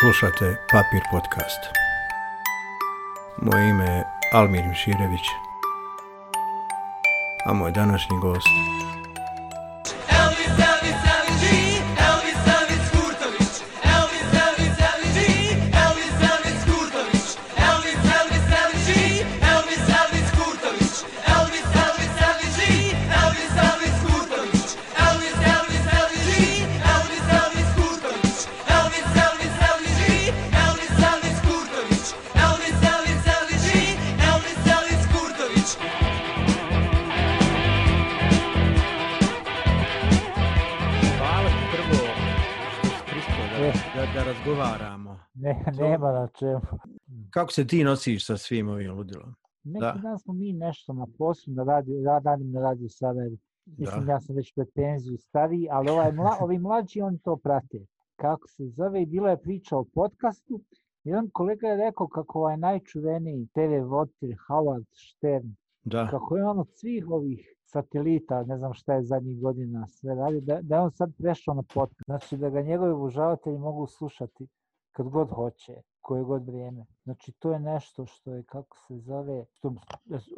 Slušate Papir Podcast. Moje ime je Almir Mširević, a moj današnji gost čemu. Kako se ti nosiš sa svim ovim ludilom? Neki da. dan smo mi nešto na poslu, da radi, radim na radiju Sarajevo. Mislim, da. ja sam već pred penziju stariji, ali ovaj mla, ovi mlađi, oni to prate. Kako se zove, bila je priča o podcastu, jedan kolega je rekao kako ovaj najčuveniji TV Votir, Howard Stern, da. kako je on od svih ovih satelita, ne znam šta je zadnjih godina sve radi, da, da je on sad prešao na podcast. Znači da ga njegovi obožavatelji mogu slušati kad god hoće koje god vrijeme. Znači, to je nešto što je, kako se zove, što,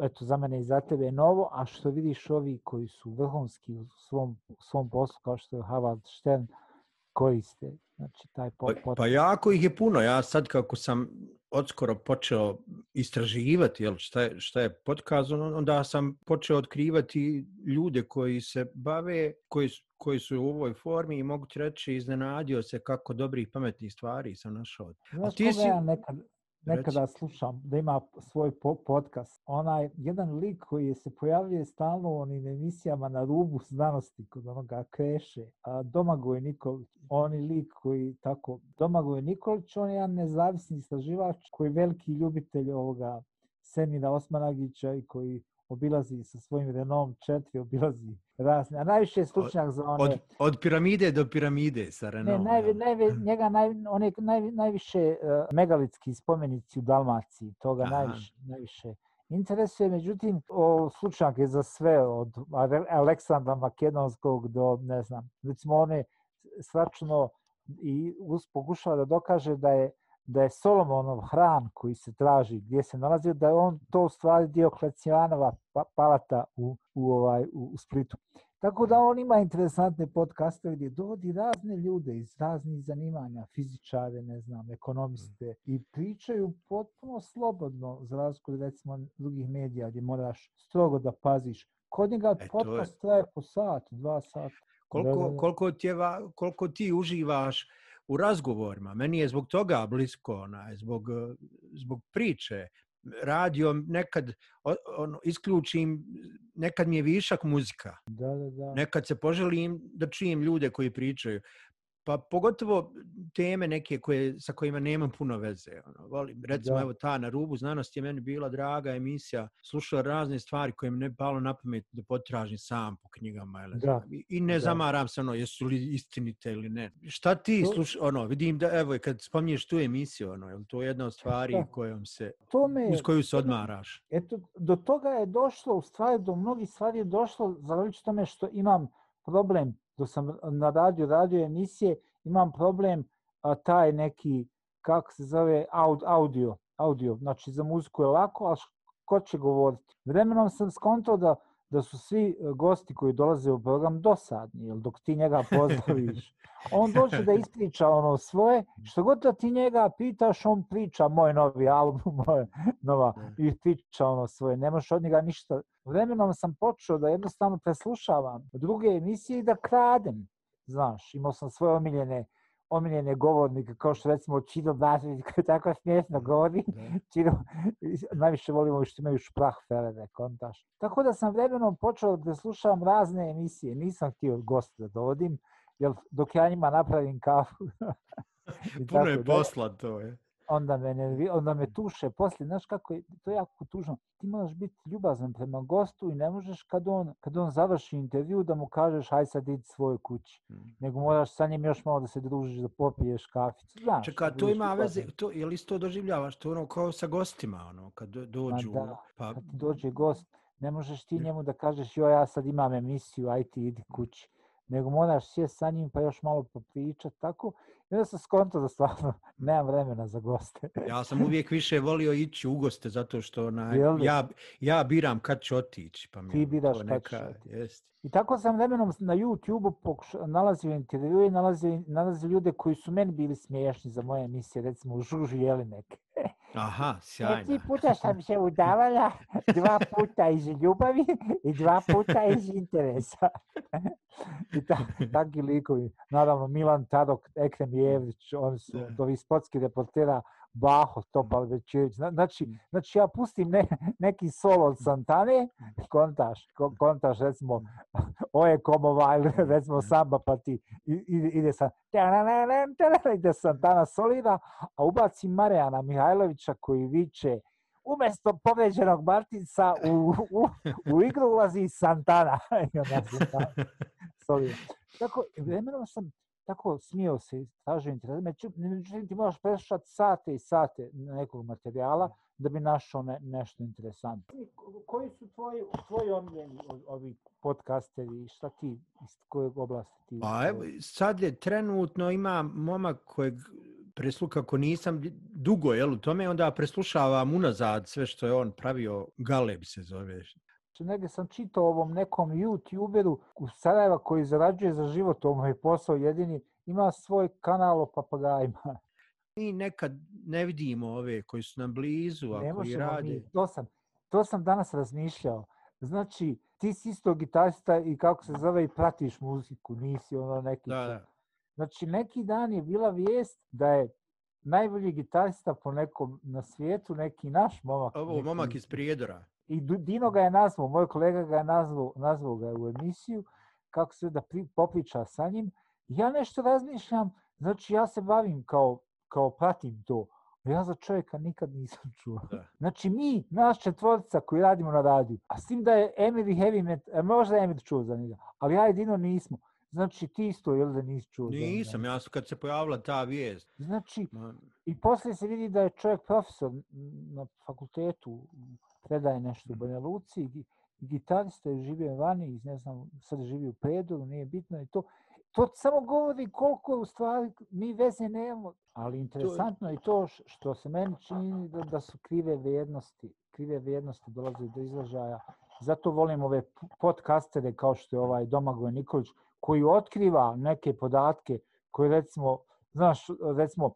eto, za mene i za tebe je novo, a što vidiš ovi koji su vrhunski u svom, u svom poslu, kao što je Havard Štern, koji ste, znači, taj pot, pot... Pa, pa jako ih je puno. Ja sad, kako sam odskoro počeo istraživati jel, šta, je, šta je podkazano, onda sam počeo otkrivati ljude koji se bave, koji su, koji su u ovoj formi i mogu ti reći iznenadio se kako dobrih pametnih stvari sam našao. Znaš ti si... ja nekad, nekada reći. slušam da ima svoj po podcast? Onaj jedan lik koji se pojavljuje stalno u onim emisijama na rubu znanosti kod onoga kreše. A Domagoj Nikolić, oni lik koji tako... Domagoj Nikolić, on je jedan nezavisni istraživač koji je veliki ljubitelj ovoga Semina Osmanagića i koji obilazi sa svojim renom četiri, obilazi razne. A najviše stručnjak za one... Od, od piramide do piramide sa Renault. Ne, naj, naj, njega naj, on je naj, najviše uh, megalitski spomenici u Dalmaciji. Toga Aha. najviše, najviše interesuje. Međutim, o, slučnjak je za sve od Aleksandra Makedonskog do, ne znam, recimo one svačno i us, pokušava da dokaže da je da je Solomonov hran koji se traži gdje se nalazio, da je on to u stvari dio Klecijanova pa-, palata u, u, ovaj, u, u Splitu. Tako da on ima interesantne podcaste gdje dovodi razne ljude iz raznih zanimanja, fizičare, ne znam, ekonomiste mm. i pričaju potpuno slobodno za razliku recimo drugih medija gdje moraš strogo da paziš. Kod njega e, podcast je... traje po sat, dva sata. Koliko, da, da, da. koliko, ti, koliko ti uživaš u razgovorima, meni je zbog toga blisko, onaj, zbog, e, zbog priče, radio nekad ono, isključim, nekad mi je višak muzika. Da, da, da. Nekad se poželim da čijem ljude koji pričaju. Pa pogotovo teme neke koje, sa kojima nemam puno veze. Ono, volim, recimo, da. evo ta na rubu znanosti je meni bila draga emisija. Slušao razne stvari koje mi ne palo na pamet da potražim sam po knjigama. Ili, da. I, I ne da. zamaram se ono, jesu li istinite ili ne. Šta ti to... sluš, ono, vidim da, evo, kad spominješ tu emisiju, ono, je li to jedna od stvari da. kojom se, to me... uz koju se odmaraš? Eto, do toga je došlo, u stvari, do mnogih stvari je došlo, zavrljući tome što imam problem da sam na radio, radio emisije, imam problem a, taj neki, kako se zove, audio, audio. Znači, za muziku je lako, a ko će govoriti? Vremenom sam skontao da da su svi e, gosti koji dolaze u program dosadni, jer dok ti njega pozdraviš, on dođe da ispriča ono svoje, što god da ti njega pitaš, on priča moj novi album, moja nova, i priča ono svoje, nemaš od njega ništa. Vremenom sam počeo da jednostavno preslušavam druge emisije i da kradem, znaš, imao sam svoje omiljene uh, omiljene govornike, kao što recimo Čido Bazović, koji tako smjesno mm, govori. Čido, najviše volimo što imaju šprah felene, kontaš. Tako da sam vremenom počeo da slušam razne emisije. Nisam htio gost da dovodim, jer dok ja njima napravim kafu... Puno je posla to je onda me, ne, onda me tuše. Poslije, znaš kako je, to je jako tužno. Ti moraš biti ljubazan prema gostu i ne možeš kad on, kad on završi intervju da mu kažeš aj sad idi svoje kući. Mm. Nego moraš sa njim još malo da se družiš, da popiješ kaficu. Znaš, Čeka, to ima veze, to, je li to doživljavaš? To ono kao sa gostima, ono, kad dođu. Ma da, pa... kad ti dođe gost, ne možeš ti mm. njemu da kažeš joj ja sad imam emisiju, aj ti idi kući. Nego moraš sjest sa njim pa još malo popričat tako. I onda sam skonto da stvarno nemam vremena za goste. ja sam uvijek više volio ići u goste zato što na, ja, ja biram kad ću otići. Pa mi Ti ono, biraš kad ću otići. Jest. I tako sam vremenom na YouTube-u nalazio intervjue, nalazio, nalazio ljude koji su meni bili smiješni za moje emisije, recimo u Žužu Jelinek. Aha, sjajno. Tri puta sam se udavala, dva puta iz ljubavi i dva puta iz interesa. I tako, takvi likovi. Naravno, Milan Tadok, Ekrem Jevrić, oni su do ispotski deportera. Baho, Topal Večević. Znači, mm. znači ja pustim ne, neki solo od Santane, kontaš, kontaš recimo, mm. oje komo ovaj, mm, recimo samba, pa ti ide, ide Santana solida, a ubacim Marijana Mihajlovića koji viče umjesto povređenog Martinsa u, u, u igru ulazi Santana. I onda Tako, vremenom sam, znači, tako smio se i tražio interesantno. Međutim, ti moraš prešati sate i sate nekog materijala da bi našao ne, nešto interesantno. Koji su tvoji, tvoji omljeni ovi podcasteri? Šta ti, iz kojeg oblasti ti? Pa evo, sad je trenutno ima momak kojeg presluka ako nisam dugo, jel, u tome, onda preslušavam unazad sve što je on pravio, Galeb se zove, Znači, Negde sam čitao ovom nekom youtuberu u Sarajeva koji zarađuje za život, ovo je posao jedini, ima svoj kanal o papagajima. Mi nekad ne vidimo ove koji su nam blizu, a ne koji rade. Mi. To sam, to sam danas razmišljao. Znači, ti si isto gitarista i kako se zove i pratiš muziku, nisi ono neki. Da, da. Znači, neki dan je bila vijest da je najbolji gitarista po nekom na svijetu, neki naš momak. Ovo, neki, momak iz Prijedora i Dino ga je nazvao, moj kolega ga je nazvao, nazvao ga je u emisiju, kako se da pri, popriča sa njim. Ja nešto razmišljam, znači ja se bavim kao, kao pratim to, ja za čovjeka nikad nisam čuo. Da. Znači mi, nas četvorica koji radimo na radiju, a s tim da je Emily Heavy Met, možda je Emily čuo za njega, ali ja i Dino nismo. Znači ti isto, jel da nisi čuo nisam, za njega? Nisam, ja sam kad se pojavila ta vijest. Znači, Ma... i poslije se vidi da je čovjek profesor na fakultetu, predaje nešto u mm. Banja Luci, gitarista je živio vani, iz, ne znam, sad živi u Predoru, nije bitno i to. To samo govori koliko je u stvari, mi veze nemamo. Ali interesantno je to što se meni čini da, da su krive vrijednosti, krive vrijednosti dolaze do izražaja. Zato volim ove podcastere kao što je ovaj Domagoj Nikolić, koji otkriva neke podatke koje recimo, znaš, recimo,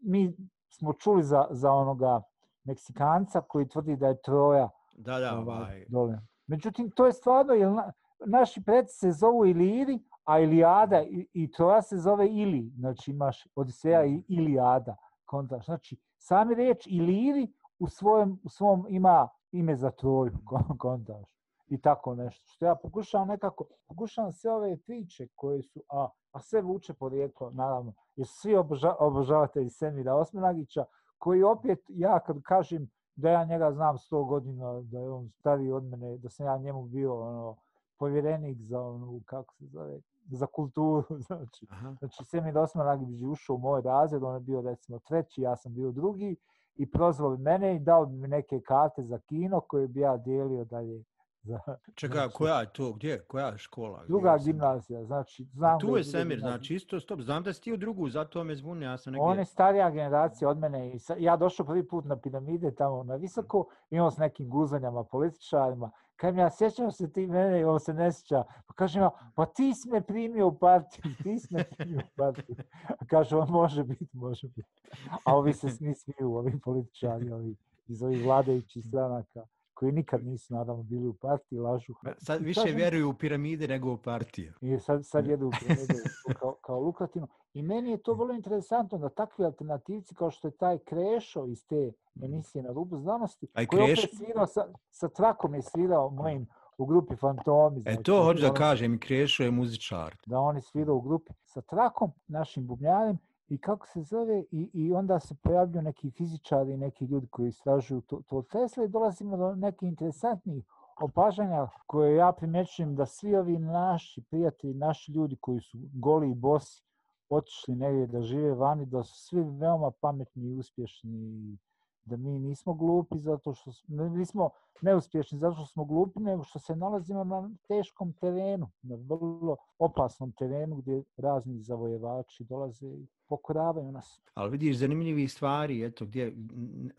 mi smo čuli za, za onoga Meksikanca koji tvrdi da je Troja. Da, da, ovaj, ovaj. dole. Međutim, to je stvarno, jer na, naši predci se zovu Iliri, a Iliada i, i Troja se zove Ili. Znači, imaš Odiseja i mhm. Iliada. Kontra. Znači, sami reč Iliri u svojem, u svom ima ime za Troju. Mhm. Kontaš. I tako nešto. Što ja pokušavam nekako, pokušavam sve ove priče koje su, a, a sve vuče porijeklo, naravno, jer svi obožavatelji Semira Osmenagića, koji opet, ja kad kažem da ja njega znam sto godina, da je on stariji od mene, da sam ja njemu bio ono, povjerenik za onu, kako se zove, za kulturu, znači, Aha. znači Semir Osmanak bi ušao u moj razred, on je bio recimo treći, ja sam bio drugi, i prozvao bi mene i dao bi mi neke karte za kino koje bi ja dijelio dalje za... Čekaj, znači, koja je to, gdje, koja je škola? Druga gdje gimnazija, znači... Znam tu je Semir, znači isto, stop, znam da si ti u drugu, zato me zvuni, ja sam negdje... On je starija generacija od mene, i sa, ja došao prvi put na piramide tamo na visoku, imao s nekim guzanjama, političarima, kaj mi ja sjećam se ti mene i on se ne sjeća, pa kaže ima, pa ti si me primio u partiju, ti si me primio u partiju. A kaže, on može biti, može biti. A ovi se smisliju, ovi političari, ovi iz ovih vladajućih stranaka koji nikad nisu nadamo bili u partiji, lažu. Sad više kažem, vjeruju u piramide nego u partiju. I sad, sad jedu u piramide kao, kao lukrativno. I meni je to vrlo interesantno da takvi alternativci kao što je taj Krešo iz te mm. emisije na rubu znanosti, Aj, koji je opet svirao sa, sa trakom je svirao mojim u grupi Fantomi. E, znači, e to hoću da kažem, Krešo je muzičar. Da oni svirao u grupi sa trakom, našim bubnjarim, i kako se zove i, i onda se pojavljuju neki fizičari i neki ljudi koji istražuju to, to Tesla i dolazimo do nekih interesantnih opažanja koje ja primjećujem da svi ovi naši prijatelji, naši ljudi koji su goli i bosi otišli negdje da žive vani, da su svi veoma pametni i uspješni i da mi nismo glupi zato što smo, nismo neuspješni zato što smo glupi, nego što se nalazimo na teškom terenu, na vrlo opasnom terenu gdje razni zavojevači dolaze i pokoravaju nas. Ali vidiš zanimljivi stvari, eto, gdje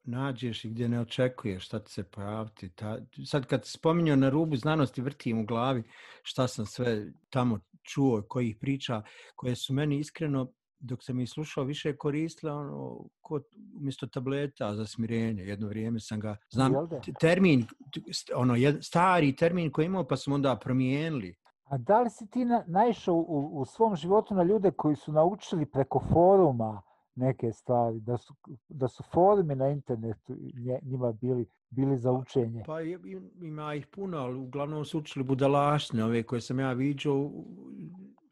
nađeš i gdje ne očekuješ šta ti se pojaviti. Ta, sad kad spominjam na rubu znanosti, vrtim u glavi šta sam sve tamo čuo, kojih priča, koje su meni iskreno dok sam ih slušao, više je koristila ono, kod, umjesto tableta za smirenje. Jedno vrijeme sam ga, znam, termin, ono, jed, stari termin koji imao, pa smo onda promijenili. A da li si ti na, naišao u, u svom životu na ljude koji su naučili preko foruma uh, neke stvari, da su, da su forme na internetu njima bili, bili za pa, učenje. Pa, pa ima ih puno, ali uglavnom su učili budalašne, ove koje sam ja viđao,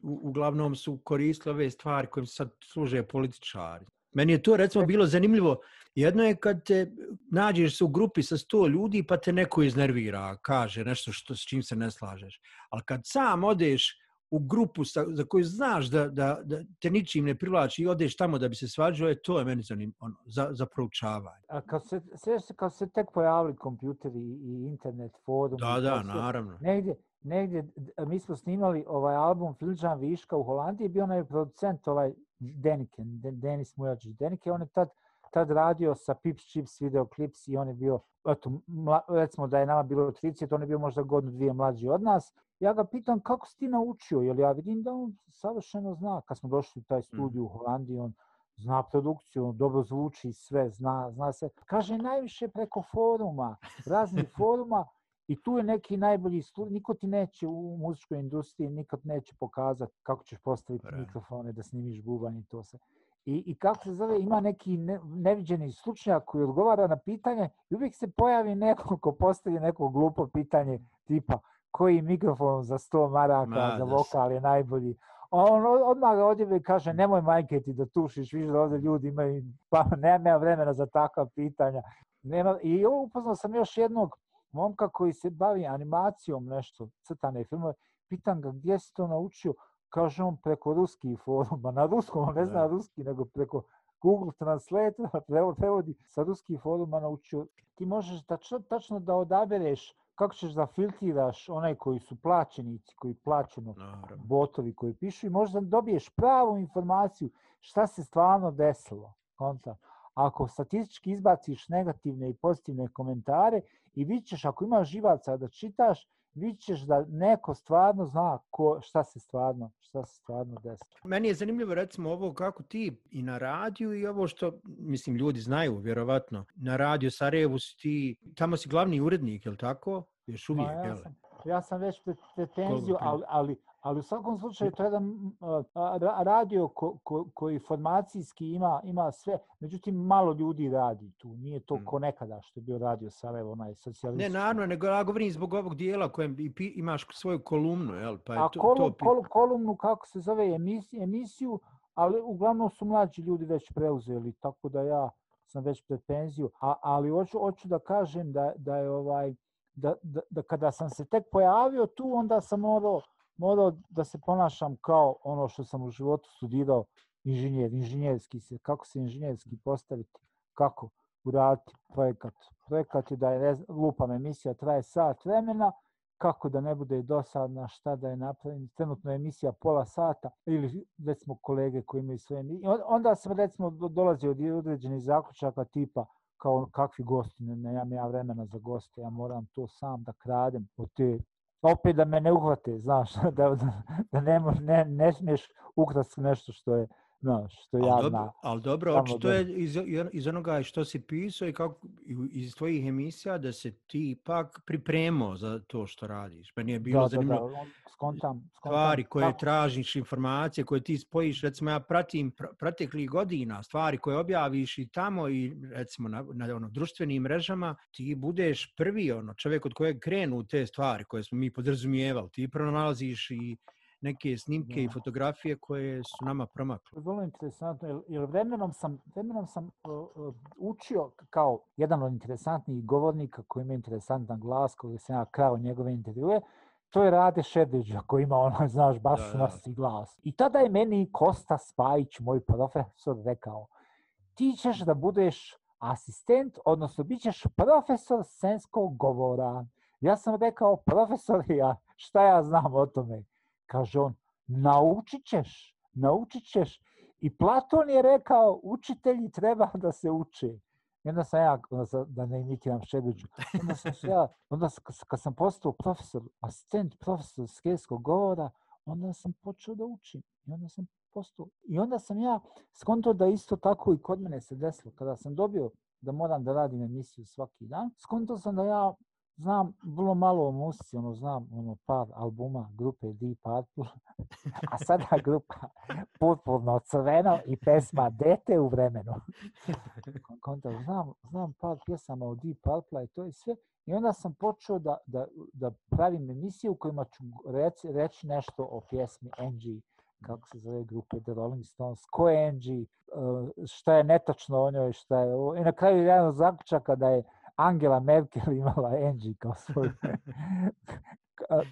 uglavnom su koristili ove stvari kojim sad služe političari. Meni je to recimo bilo zanimljivo. Jedno je kad te nađeš se u grupi sa sto ljudi pa te neko iznervira, kaže nešto što, s čim se ne slažeš. Ali kad sam odeš, u grupu sa, za koju znaš da, da, da te ničim ne privlači i odeš tamo da bi se svađao, je to je meni zanim, ono, za, za proučavanje. A kad se, se, kad se tek pojavili kompjuteri i internet, forum... Da, da, se, naravno. Negdje, negdje, mi smo snimali ovaj album Filđan Viška u Holandiji, bio onaj producent ovaj Denike, Denis Mujačić Denike, on je tad, tad radio sa Pips Chips videoklips i on je bio, eto, mla, recimo da je nama bilo 30, on je bio možda godinu dvije mlađi od nas ja ga pitam kako si ti naučio, jer ja vidim da on savršeno zna. Kad smo došli u taj studiju mm. u Holandiji, on zna produkciju, on dobro zvuči, sve zna, zna se. Kaže najviše preko foruma, raznih foruma, I tu je neki najbolji slučaj. Niko ti neće u muzičkoj industriji, nikad neće pokazati kako ćeš postaviti Pre. mikrofone da snimiš bubanj i to se. I, I kako se zove, ima neki ne, neviđeni slučnjak koji odgovara na pitanje i uvijek se pojavi neko ko postavi neko glupo pitanje tipa uh, koji mikrofon za 100 maraka Ma, za vokal je najbolji. On odmah ga odjeve kaže, nemoj majke ti da tušiš, više da ovdje ljudi imaju, pa nema ja vremena za takva pitanja. Nema, I upoznao sam još jednog momka koji se bavi animacijom nešto, crtane filmove, pitan ga gdje si to naučio, kaže on preko ruski foruma, na ruskom, on ne zna ne. ruski, nego preko Google Translate, prevodi sa ruski foruma naučio. Ti možeš tačno, tačno da odabereš kako ćeš da filtriraš onaj koji su plaćenici, koji plaćeno Naravno. botovi koji pišu i možda dobiješ pravu informaciju šta se stvarno desilo. Konta. Ako statistički izbaciš negativne i pozitivne komentare i vidit ćeš ako imaš živaca da čitaš, vidit ćeš da neko stvarno zna ko, šta se stvarno, šta se stvarno desilo. Meni je zanimljivo recimo ovo kako ti i na radiju i ovo što, mislim, ljudi znaju vjerovatno, na radiju Sarajevu si ti, tamo si glavni urednik, je li tako? Još uvijek, ja sam, ja sam već pred pretenziju, ali, ali, Ali u svakom slučaju to je jedan radio ko, ko, koji formacijski ima, ima sve. Međutim, malo ljudi radi tu. Nije to mm. ko nekada što je bio radio Sarajevo, onaj socijalistički. Ne, naravno, nego ja govorim zbog ovog dijela kojem imaš svoju kolumnu. Jel? Pa je A to, kolum, to... Kol, kolumnu, kako se zove, emisiju, emisiju, ali uglavnom su mlađi ljudi već preuzeli, tako da ja sam već pred penziju. A, ali hoću, hoću da kažem da, da je ovaj... Da, da, da, kada sam se tek pojavio tu, onda sam morao morao da se ponašam kao ono što sam u životu studirao, inženjer, inženjerski se, kako se inženjerski postaviti, kako uraditi projekat. Projekat je da je lupam emisija, traje sat vremena, kako da ne bude dosadna, šta da je napravljena. Trenutno je emisija pola sata ili recimo kolege koji imaju svoje emisije. Onda sam recimo dolazio od određenih zaključaka tipa kao kakvi gosti, ne, ne ja vremena za goste, ja moram to sam da kradem od te Pa opet da me ne uhvate, znaš, da, da, da ne, ne, ne smiješ ukrasti nešto što je, No, što ja al dobro, ali dobro, očito je iz, iz onoga što si pisao i kako, iz tvojih emisija da se ti ipak pripremao za to što radiš. Meni je bilo da, zanimljivo da, da. Skontam, skontam. stvari koje da. tražiš, informacije koje ti spojiš. Recimo ja pratim pr proteklih godina stvari koje objaviš i tamo i recimo na, na ono, društvenim mrežama ti budeš prvi ono, čovjek od kojeg krenu te stvari koje smo mi podrazumijevali. Ti pronalaziš i neke snimke ja. i fotografije koje su nama promakle. Vrlo interesantno, jer vremenom sam, vremenom sam uh, uh, učio kao jedan od interesantnijih govornika koji ima interesantan glas, koji se na kraju njegove intervjue, to je Rade Šedeđa koji ima ono, znaš, baš da, da. glas. I tada je meni Kosta Spajić, moj profesor, rekao, ti ćeš da budeš asistent, odnosno bit ćeš profesor senskog govora. Ja sam rekao, profesor, ja, šta ja znam o tome? kaže on, naučit ćeš, naučit ćeš. I Platon je rekao, učitelji treba da se uče. I onda sam ja, onda sam, da ne imitiram Šeduđu, onda sam ja, onda kad sam postao profesor, asistent profesor skeskog govora, onda sam počeo da učim. I onda sam postao, i onda sam ja skonto da isto tako i kod mene se desilo, kada sam dobio da moram da radim emisiju svaki dan, skonto sam da ja znam vrlo malo o muzici, ono znam ono par albuma grupe Deep Purple, a sada grupa Purpurno crveno i pesma Dete u vremenu. Znam, znam par pjesama o Deep Purple i to je sve. I onda sam počeo da, da, da pravim emisije u kojima ću reći, reći nešto o pjesmi Angie, kako se zove grupe The Rolling Stones, ko je Angie, šta je netočno o njoj, šta je... I na kraju jedan od zaključaka da je... Angela Merkel imala Angie kao svoju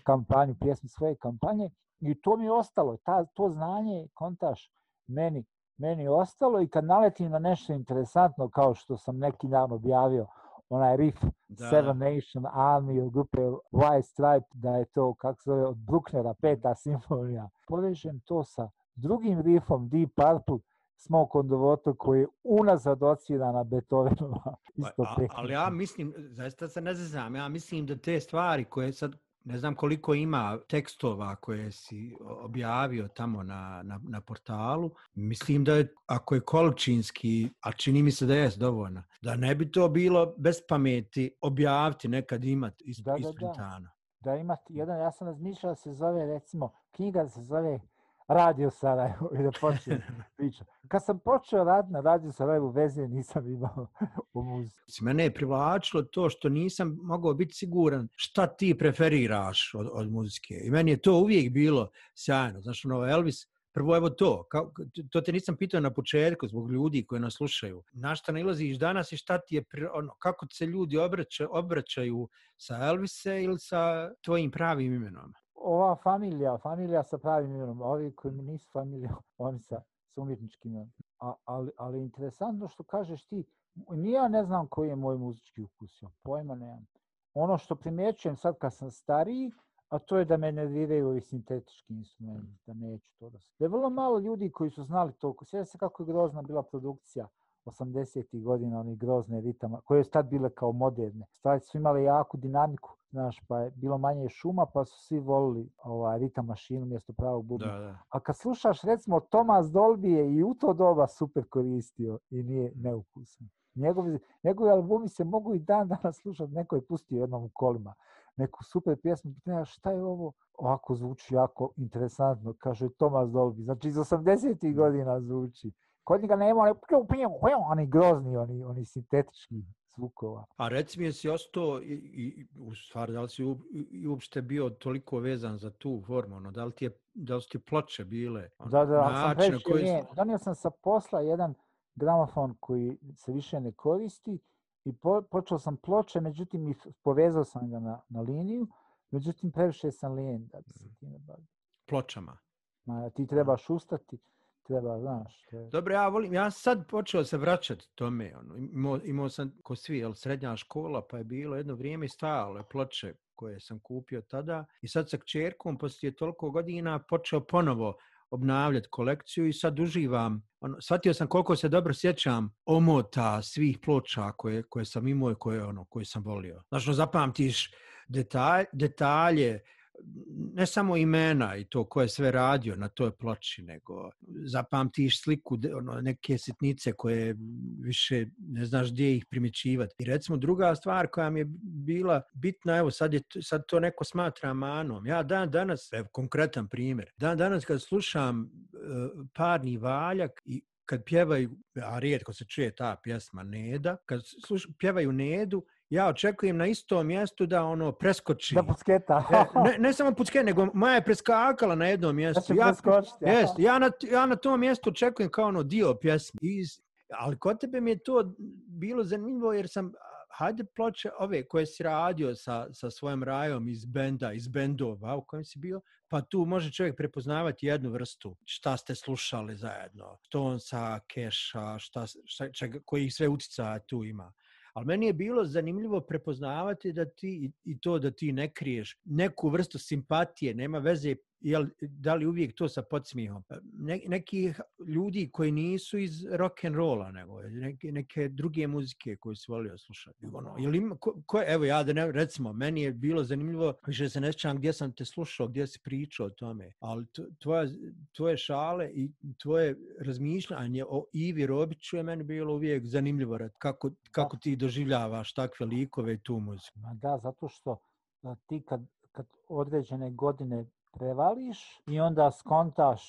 kampanju, pjesmu svoje kampanje i to mi je ostalo, ta, to znanje kontaš meni meni ostalo i kad naletim na nešto interesantno kao što sam neki dan objavio onaj riff da. Seven Nation Army od grupe White Stripe da je to kako se zove od Brucknera peta simfonija povežem to sa drugim riffom Deep Purple Smoke on the Water koji je unazad ocijena na Beethovenova pa, isto a, Ali ja mislim, zaista se ne znam, ja mislim da te stvari koje sad, ne znam koliko ima tekstova koje si objavio tamo na, na, na portalu, mislim da je, ako je količinski, a čini mi se da je dovoljna, da ne bi to bilo bez pameti objaviti nekad imat iz, da, da, isprintano. Da, da. da imat, jedan, ja sam razmišljao da se zove, recimo, knjiga da se zove radio Sarajevo i da počne priča. Kad sam počeo rad na radio Sarajevo, veze nisam imao u muziku. Mene je privlačilo to što nisam mogao biti siguran šta ti preferiraš od, od muzike. I meni je to uvijek bilo sjajno. Znaš, ono, Elvis, Prvo evo to, kao, to te nisam pitao na početku zbog ljudi koji nas slušaju. Na šta nalaziš danas i šta ti je, pri, ono, kako se ljudi obraća, obraćaju sa Elvise ili sa tvojim pravim imenom? ova familija, familija sa pravim imenom, ovi koji nisu familija, oni sa, sa umjetničkim imenom. A, ali, ali interesantno što kažeš ti, ni ja ne znam koji je moj muzički ukus, ja pojma nemam. Ono što primjećujem sad kad sam stariji, a to je da me nerviraju ovi sintetički instrumenti, da neću to da se. Da je vrlo malo ljudi koji su znali to, sjeća se kako je grozna bila produkcija, 80. godina, oni grozne ritama, koje su tad bile kao moderne. Stvari su imale jaku dinamiku, znaš, pa je bilo manje šuma, pa su svi volili ovaj, ritam mašinu mjesto pravog bubna. A kad slušaš, recimo, Tomas Dolby je i u to doba super koristio i nije neukusan. Njegovi, njegovi albumi se mogu i dan danas slušati, neko je pustio jednom u kolima neku super pjesmu, pitanja šta je ovo? Ovako zvuči jako interesantno, kaže Tomas Dolby, znači iz 80. godina zvuči kod njega nema one, pju, pju, pju, oni grozni, oni, oni sintetički zvukova. A pa reci mi, jesi ostao, i, i, u stvar, da li si u, i, uopšte bio toliko vezan za tu formu, ono, da, li ti je, da li su ti ploče bile? Ono, da, da, način, sam reći, koji... nije, donio sam sa posla jedan gramofon koji se više ne koristi i po, počeo sam ploče, međutim, i povezao sam ga na, na liniju, međutim, previše sam lijen da bi se mm. time bavio. Pločama. Ma, ti trebaš ustati. Mm treba, znaš. Te... Dobro, ja volim, ja sad počeo se vraćati tome, ono, imao, imao sam ko svi, jel, srednja škola, pa je bilo jedno vrijeme stajale ploče koje sam kupio tada i sad sa kćerkom poslije toliko godina počeo ponovo obnavljati kolekciju i sad uživam. Ono, shvatio sam koliko se dobro sjećam omota svih ploča koje, koje sam imao i koje, ono, koje sam volio. Znači, zapamtiš detalj, detalje, ne samo imena i to ko je sve radio na toj ploči, nego zapamtiš sliku, ono, neke sitnice koje više ne znaš gdje ih primjećivati. I recimo druga stvar koja mi je bila bitna, evo sad, je, sad to neko smatra manom. Ja dan danas, evo konkretan primjer, dan danas kad slušam uh, parni valjak i kad pjevaju, a rijetko se čuje ta pjesma Neda, kad sluš, pjevaju Nedu ja očekujem na istom mjestu da ono preskoči. Da pucketa. e, ne, ne samo pucke, nego Maja je preskakala na jednom mjestu. Da će ja, jest, ja, na, ja na tom mjestu očekujem kao ono dio pjesme. Iz, ali kod tebe mi je to bilo zanimljivo jer sam hajde ploče ove koje si radio sa, sa svojom rajom iz benda, iz bendova u kojem si bio, pa tu može čovjek prepoznavati jednu vrstu šta ste slušali zajedno, tonsa, keša, šta, šta, čega, kojih sve utjecaja tu ima. Ali meni je bilo zanimljivo prepoznavati da ti i to da ti ne kriješ neku vrstu simpatije, nema veze jel, da li uvijek to sa podsmijehom. Pa, ne, neki ljudi koji nisu iz rock and rolla nego neke, neke druge muzike koje su volio slušati. Ono, jel ima, ko, ko, evo ja da ne, recimo, meni je bilo zanimljivo, više se ne sjećam gdje sam te slušao, gdje si pričao o tome, ali tvoje, tvoje šale i tvoje razmišljanje o Ivi Robiću je meni bilo uvijek zanimljivo rad, kako, kako ti doživljavaš takve likove i tu muziku. Ma da, zato što e, ti kad, kad određene godine prevališ i onda skontaš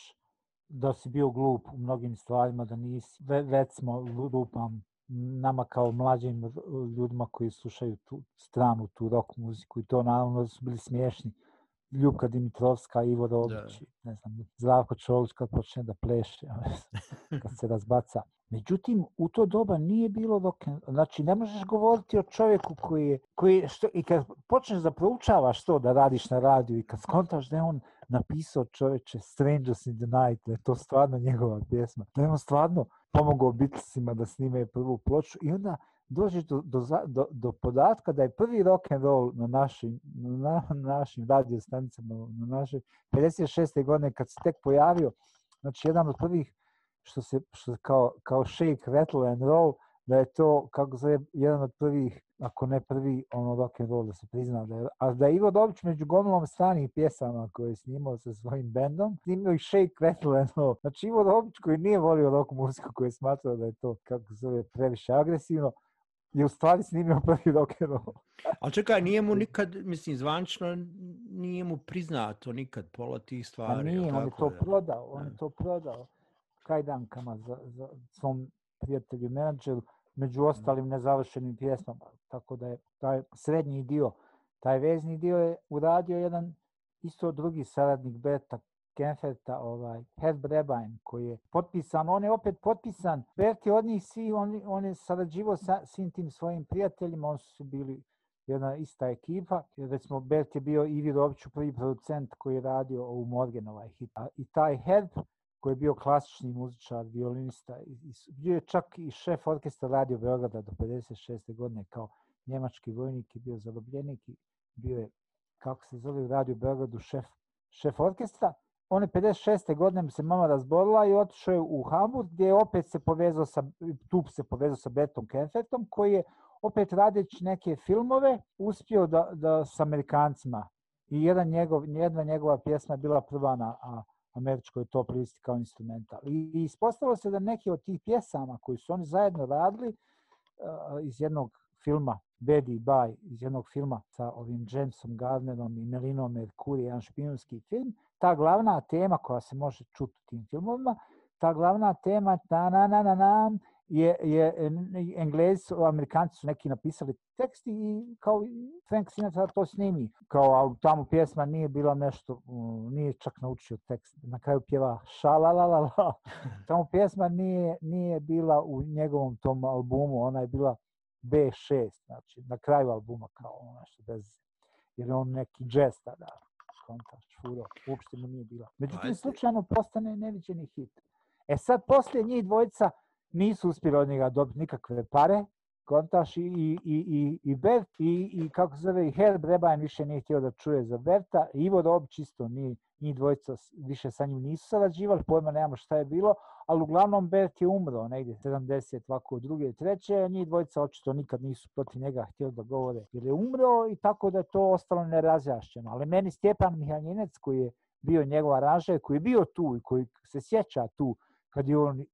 da si bio glup u mnogim stvarima, da nisi, Ve, već smo lupam nama kao mlađim ljudima koji slušaju tu stranu, tu rock muziku i to naravno da su bili smiješni. Ljubka Dimitrovska, Ivo Rolić, ne znam, Zdravko Čolić kad počne da pleše, kad se razbaca. Međutim, u to doba nije bilo rock'n... Znači, ne možeš govoriti o čovjeku koji je... Koji, što, I kad počneš da proučavaš to da radiš na radiju i kad skontaš da je on napisao čovječe Strangers in the Night, da je to stvarno njegova pjesma, da je on stvarno pomogao Beatlesima da snime prvu ploču i onda dođeš do, do, do, do podatka da je prvi rock and roll na našim, na, našim radio stanicama, na našoj 56. godine kad se tek pojavio, znači jedan od prvih što se što kao, kao shake, rattle and roll, da je to kako zove jedan od prvih ako ne prvi ono rock and roll da se prizna da je, a da je Ivo Dobić među gomilom stranih pjesama koje je snimao sa svojim bendom snimio i Shake Rattle and Roll znači Ivo Dobić koji nije volio rock muziku koji je smatrao da je to kako zove previše agresivno je u stvari snimio prvi rock'n'roll. Ali čekaj, nije mu nikad, mislim, zvančno nije mu priznato nikad pola tih pa stvari. A nije, on je to da. prodao, on je to prodao kajdankama za, za svom prijatelju menadžeru, među mhm. ostalim nezavršenim pjesmama. Tako da je taj srednji dio, taj vezni dio je uradio jedan isto drugi saradnik Beta Kenferta, ovaj, Herb Brebain koji je potpisan, on je opet potpisan, Berti od njih svi, on, on je sarađivo sa svim tim svojim prijateljima, on su bili jedna ista ekipa. Recimo, Bert je bio Ivi Robiću prvi producent koji je radio u Morgan ovaj hit. A, I taj Herb, koji je bio klasični muzičar, violinista, i, bio je čak i šef orkestra radio Beograda do 56. godine kao njemački vojnik i bio zarobljenik i bio je, kako se zove, radio Beogradu šef, šef orkestra on je 56. godine se mama razborila i otišao je u Hamburg gdje je opet se povezao sa, tu se povezao sa Bertom Kenfertom koji je opet radeći neke filmove uspio da, da s Amerikancima i jedan njegov, jedna njegova pjesma je bila prva na a, američkoj top listi kao instrumental. I, I ispostavilo se da neke od tih pjesama koji su oni zajedno radili a, iz jednog filma Daddy Bay iz jednog filma sa ovim Jamesom Gardnerom i Melinom Mercury, jedan špijunski film, ta glavna tema koja se može čuti u tim filmovima, ta glavna tema, ta na na na na, je, je englez, amerikanci su neki napisali tekst i kao Frank Sinatra to snimi. Kao, a tamo pjesma nije bila nešto, nije čak naučio tekst. Na kraju pjeva šalalalala. Tamo pjesma nije, nije bila u njegovom tom albumu, ona je bila B6, znači na kraju albuma kao ono nešto bez jer on neki džez tada konta, čuro, uopšte mu nije bila. Međutim, slučajno postane neviđeni hit. E sad, poslije njih dvojica nisu uspjeli od njega dobiti nikakve pare, kontaš i, i, i, i, i Bert, i, i kako se zove, i Herb Rebajan više nije htio da čuje za Berta, Ivo Dob čisto nije, njih dvojica više sa njim nisu sarađivali, pojma nemamo šta je bilo, ali uglavnom Bert je umro negdje 70, ovako druge, treće, a njih dvojica očito nikad nisu protiv njega htjeli da govore, jer je umro i tako da je to ostalo nerazjašćeno. Ali meni Stjepan Mihanjinec, koji je bio njegov aranžer, koji je bio tu i koji se sjeća tu, kad je on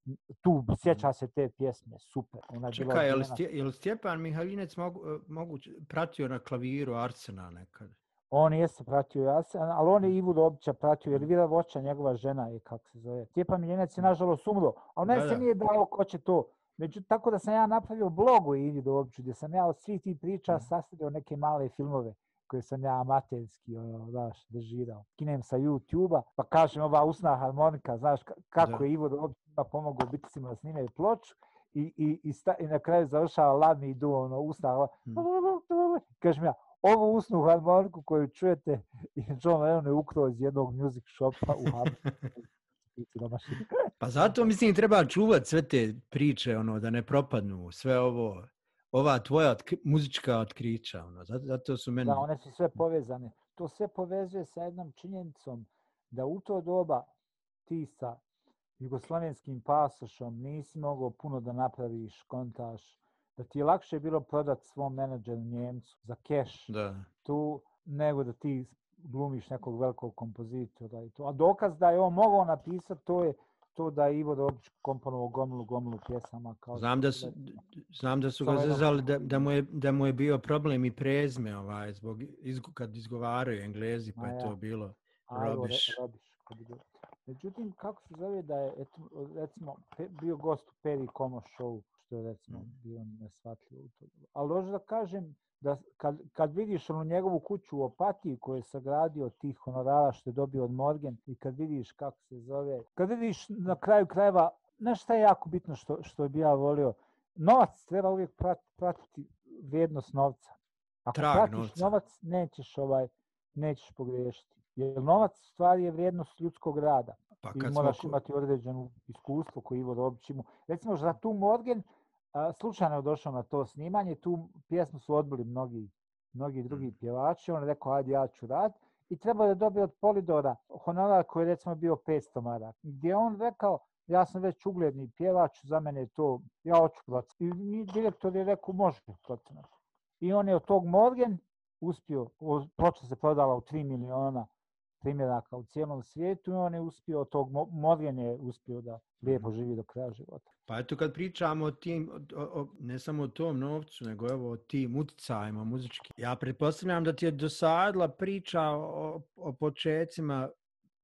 tu, sjeća mhm. se te pjesme, super. Ona Čekaj, je li Stjepan Mihalinec mogu, mogu pratio na klaviru Arsena nekad? On jeste pratio Jasena, ali on je mm. Ivu Dobića pratio, jer mm. Vila Voća, njegova žena je, kako se zove. Stjepan Miljenac je, mm. nažalost, umro, a on da, se da. nije dao ko će to. Među, tako da sam ja napravio blog o Ivi Dobiću, gdje sam ja od svih tih priča mm. sastavio neke male filmove koje sam ja amaterski daš, ono, dežirao. Kinem sa YouTube-a, pa kažem ova usna harmonika, znaš kako da. je Ivo Dobić pomogao biticima da snime ploču i, i, i, sta, i na kraju završava Love Me Do, ono, usna, ono, mm. kažem ja, ovu usnu harmoniku koju čujete i John Lennon je ukrao iz jednog music shopa u Pa zato mislim treba čuvati sve te priče ono da ne propadnu sve ovo ova tvoja otk muzička otkrića ono zato, zato su meni Da one su sve povezane. To sve povezuje sa jednom činjenicom da u to doba ti sa jugoslovenskim pasošom nisi mogao puno da napraviš kontaš. Uh, da ti je lakše bilo prodat svom menadžeru Njemcu za keš tu, nego da ti glumiš nekog velikog kompozitora i to. A dokaz da je on mogao napisati to je to da je Ivo Robić komponovao gomlu, gomlu pjesama. Kao znam, da su, da, znam da su ga zezali da, da, mu je, da mu je bio problem i prezme ovaj, zbog, izgo, kad izgovaraju englezi pa je ja. to bilo Robiš. Međutim, kako se zove da je, et, recimo, pe, bio gost u Peri Komo show što je recimo mhm. bio nesvatljivo u to. Ali hoću da kažem da kad, kad vidiš onu njegovu kuću u Opatiji koju je sagradio tih honorara što je dobio od Morgan i kad vidiš kako se zove, kad vidiš na kraju krajeva, nešto je jako bitno što, što bi ja volio, novac treba uvijek prat, pratiti vrijednost novca. Ako Trag pratiš novca. novac, nećeš, ovaj, nećeš pogriješiti. Jer novac stvari je vrijednost ljudskog rada. Pa I moraš svako... imati određenu iskustvo koje Ivo Robić ima. Recimo, za tu Morgan, slučajno je došao na to snimanje, tu pjesmu su odbili mnogi, mnogi drugi mm. pjevači, on je rekao, ajde ja ću rad, i trebao je da dobije od Polidora honorar koji je recimo bio 500 mara, gdje on rekao, ja sam već ugledni pjevač, za mene je to, ja hoću procenat. I mi direktor je rekao, može procenat. I on je od tog Morgan uspio, počeo se prodala u 3 miliona primjeraka u cijelom svijetu i on je uspio od tog morjenja je uspio da lijepo mhm. živi do kraja života. Pa eto kad pričamo o tim, o, o, ne samo o tom novcu, nego evo o tim utjecajima muzički, ja pretpostavljam da ti je dosadila priča o, o početcima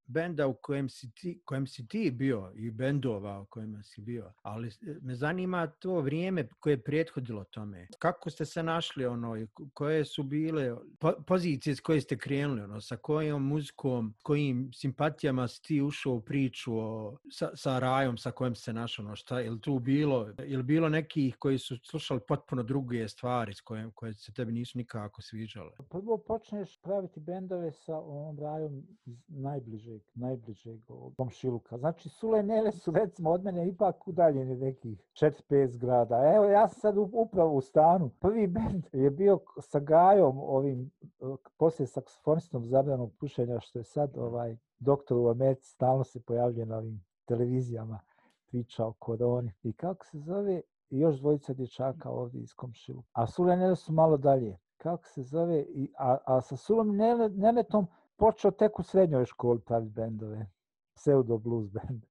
benda u kojem si ti, kojem si ti bio i bendova u kojima si bio, ali me zanima to vrijeme koje je prethodilo tome. Kako ste se našli ono, koje su bile po, pozicije s koje ste krenuli, ono, sa kojom muzikom, kojim simpatijama si ti ušao u priču o, sa, sa rajom sa kojim se našao, ono, šta, ili tu bilo, ili bilo nekih koji su slušali potpuno druge stvari s kojim, koje se tebi nisu nikako sviđale. Prvo počneš praviti bendove sa ovom rajom iz najbliže najbližeg, najbližeg komšiluka. Znači, Sulejmene su recimo od mene ipak udaljene nekih 4-5 grada. Evo, ja sam sad upravo u stanu. Prvi band je bio sa Gajom, ovim, e, poslije saksofonistom zabranog pušenja, što je sad ovaj doktor u Americi stalno se pojavlja na ovim televizijama priča o koroni. I kako se zove? još dvojica dječaka ovdje iz komšilu. A Sulejmene su malo dalje. Kako se zove? I, a, a sa Sulejmene Nemetom... Nele, počeo tek u srednjoj školi praviti bendove, pseudo blues band.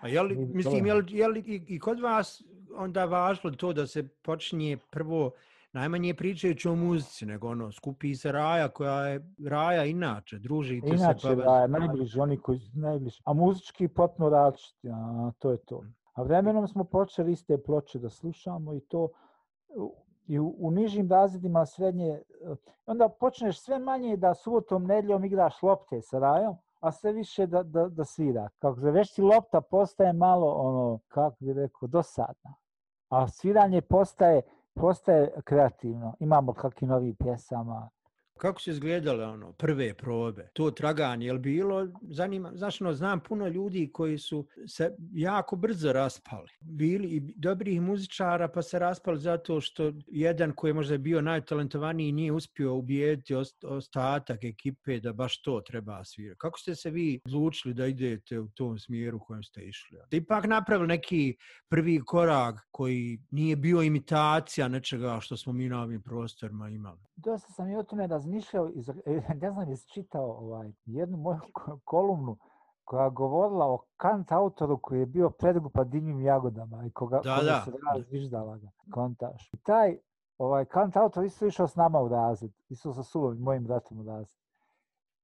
A je li, mislim, je li, je li i, i kod vas onda važilo to da se počinje prvo najmanje pričajući o muzici, nego ono, skupi se raja koja je raja inače, druži se. Inače pa raja, najbliži, oni koji najbliži. A muzički potpuno različiti, a to je to. A vremenom smo počeli iste ploče da slušamo i to i u, u nižim razredima srednje, e, onda počneš sve manje da subotom, nedljom igraš lopte sa rajom, a sve više da, da, da svira. Kako za vešti lopta postaje malo, ono, kako bi rekao, dosadna. A sviranje postaje, postaje kreativno. Imamo kakvi novi pjesama, Kako se izgledale ono, prve probe, to traganje, jel bilo, zanima, znaš, no, znam puno ljudi koji su se jako brzo raspali. Bili i dobrih muzičara, pa se raspali zato što jedan koji je možda bio najtalentovaniji nije uspio ubijeti ostatak ekipe da baš to treba svirati. Kako ste se vi odlučili da idete u tom smjeru kojem ste išli? Da ipak napravili neki prvi korak koji nije bio imitacija nečega što smo mi na ovim prostorima imali. Dosta sam i o tome da razmišljao, iz, e, ne znam jesi čitao ovaj, jednu moju kolumnu koja govorila o kant autoru koji je bio predgupa dinjim jagodama i koga, da, koga da. se razviždala ga, kontaš. I taj ovaj, kant autor isto išao s nama u razred, isto sa Sulom i mojim bratom u razred.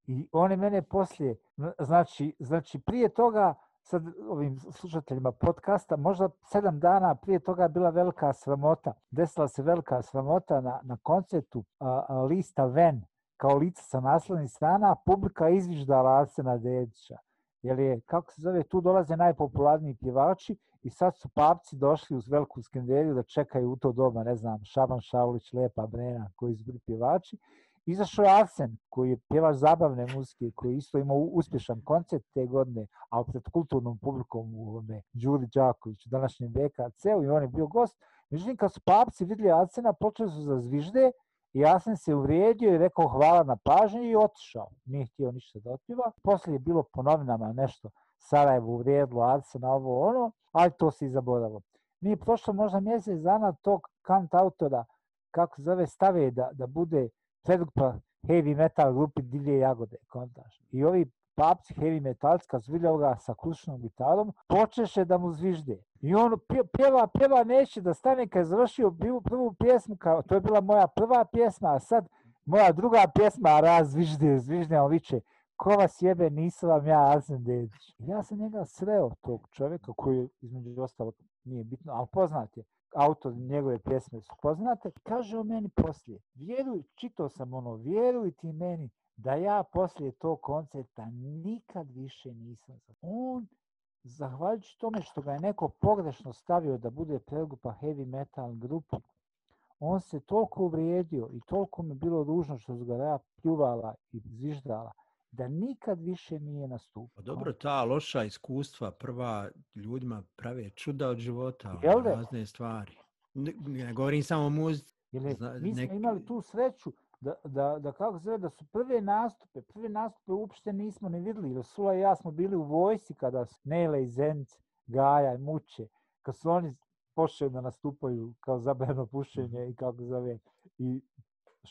I on je mene poslije, znači, znači prije toga sad ovim slušateljima podcasta, možda sedam dana prije toga je bila velika sramota. Desila se velika sramota na, na koncertu a, a, lista Ven kao lica sa naslovnih strana, a publika izviždala Arsena Dedića. Jer je, kako se zove, tu dolaze najpopularniji pjevači i sad su papci došli uz veliku skenderiju da čekaju u to doba, ne znam, Šaban Šaulić, Lepa Brena, koji su bili pjevači. Izašao je Arsen, koji je pjevač zabavne muzike, koji isto imao uspješan koncert te godine, a pred kulturnom publikom u ovome, Đuri Đaković, u današnjem VKC-u, i on je bio gost. Međutim, kad su papci vidjeli Arsena, počeli su za zvižde, i Arsen se uvrijedio i rekao hvala na pažnju i otišao. Nije htio ništa da otpiva. Poslije je bilo po novinama nešto Sarajevo uvrijedilo Arsena, ovo ono, ali to se i zaboravilo. Nije prošlo možda mjesec dana tog kant autora, kako se zove, stave da, da bude Cedupa heavy metal grupi Divlje jagode, kontaš. I ovi papci heavy metalci kad su vidjeli ovoga sa kućnom gitarom, počeše da mu zvižde. I on pjeva, pjeva neće da stane kad je završio prvu pjesmu, kao, to je bila moja prva pjesma, a sad moja druga pjesma, raz, zvižde, zvižde, on viče ko vas jebe, nisam vam ja Azen Dedić. Ja sam njega sreo tog čovjeka koji između ostalog nije bitno, ali poznat je. Autor njegove pjesme su poznate. Kaže o meni poslije, vjeruj, čitao sam ono, vjeruj ti meni da ja poslije tog koncerta nikad više nisam. On, zahvaljujući tome što ga je neko pogrešno stavio da bude pregupa heavy metal grupu, on se toliko uvrijedio i toliko mi je bilo ružno što su ga pljuvala i zviždala, da nikad više nije nastupio. Pa dobro, ta loša iskustva prva ljudima prave čuda od života, ono, razne stvari. Ne, ne govorim samo o muzici. Jele, Zna, mi smo nek... imali tu sreću da, da, da kako se da su prve nastupe, prve nastupe uopšte nismo ni videli. Jer Sula i ja smo bili u vojsi kada su Nele i Zenc, Gaja i Muče, kad su oni pošli da nastupaju kao zabavno pušenje mhm. i kako zove, i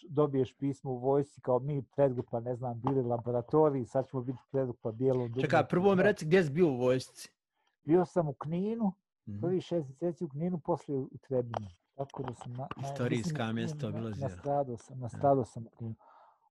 dobiješ pismo u vojsci kao mi predgrupa, ne znam, bili laboratoriji, sad ćemo biti predgrupa bijelo dugo. Čekaj, prvo mi reci gdje si bio u vojsci? Bio sam u Kninu, mhm. prvi šest mjeseci u Kninu, poslije u Trebinu. Tako da sam na... na Istorijska mjesto bilo zelo. Nastradao sam, nastradao ja. sam u Kninu.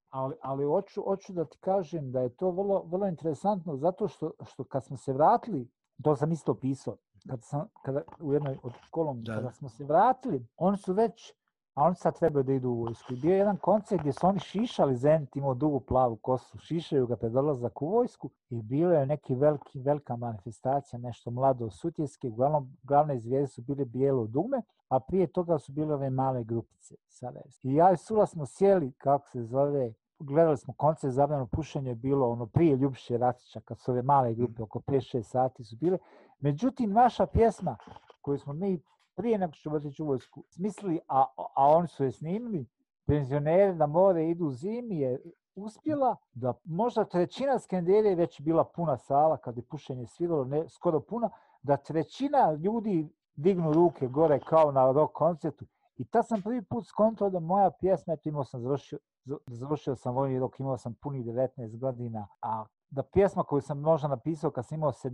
Ali, ali hoću, hoću da ti kažem da je to vrlo, vrlo interesantno zato što, što kad smo se vratili, to sam isto pisao, kad sam, kada, u jednoj od kolom, da. kada smo se vratili, oni su već a oni sad trebaju da idu u vojsku. I bio je jedan koncert gdje su oni šišali Zenit, imao dugu plavu kosu, šišaju ga pred odlazak u vojsku i bila je neki veliki, velika manifestacija, nešto mlado sutjeske, uglavnom glavne zvijezde su bile bijelo dugme, a prije toga su bile ove male grupice. Sarajevo. I ja i Sula smo sjeli, kako se zove, gledali smo koncert zabrano pušenje je bilo ono prije Ljubiše Racića kad su ove male grupe oko 5-6 sati su bile međutim vaša pjesma koju smo mi prije nego što vas u vojsku smislili, a, a oni su je snimili, penzionere na more idu zimi je uspjela da možda trećina skendere je već bila puna sala kad je pušenje svidalo, ne, skoro puna, da trećina ljudi dignu ruke gore kao na rock koncertu. I tad sam prvi put skontrao da moja pjesma, eto imao sam završio, završio sam vojni rok, imao sam puni 19 godina, a da pjesma koju sam možda napisao kad sam imao 17,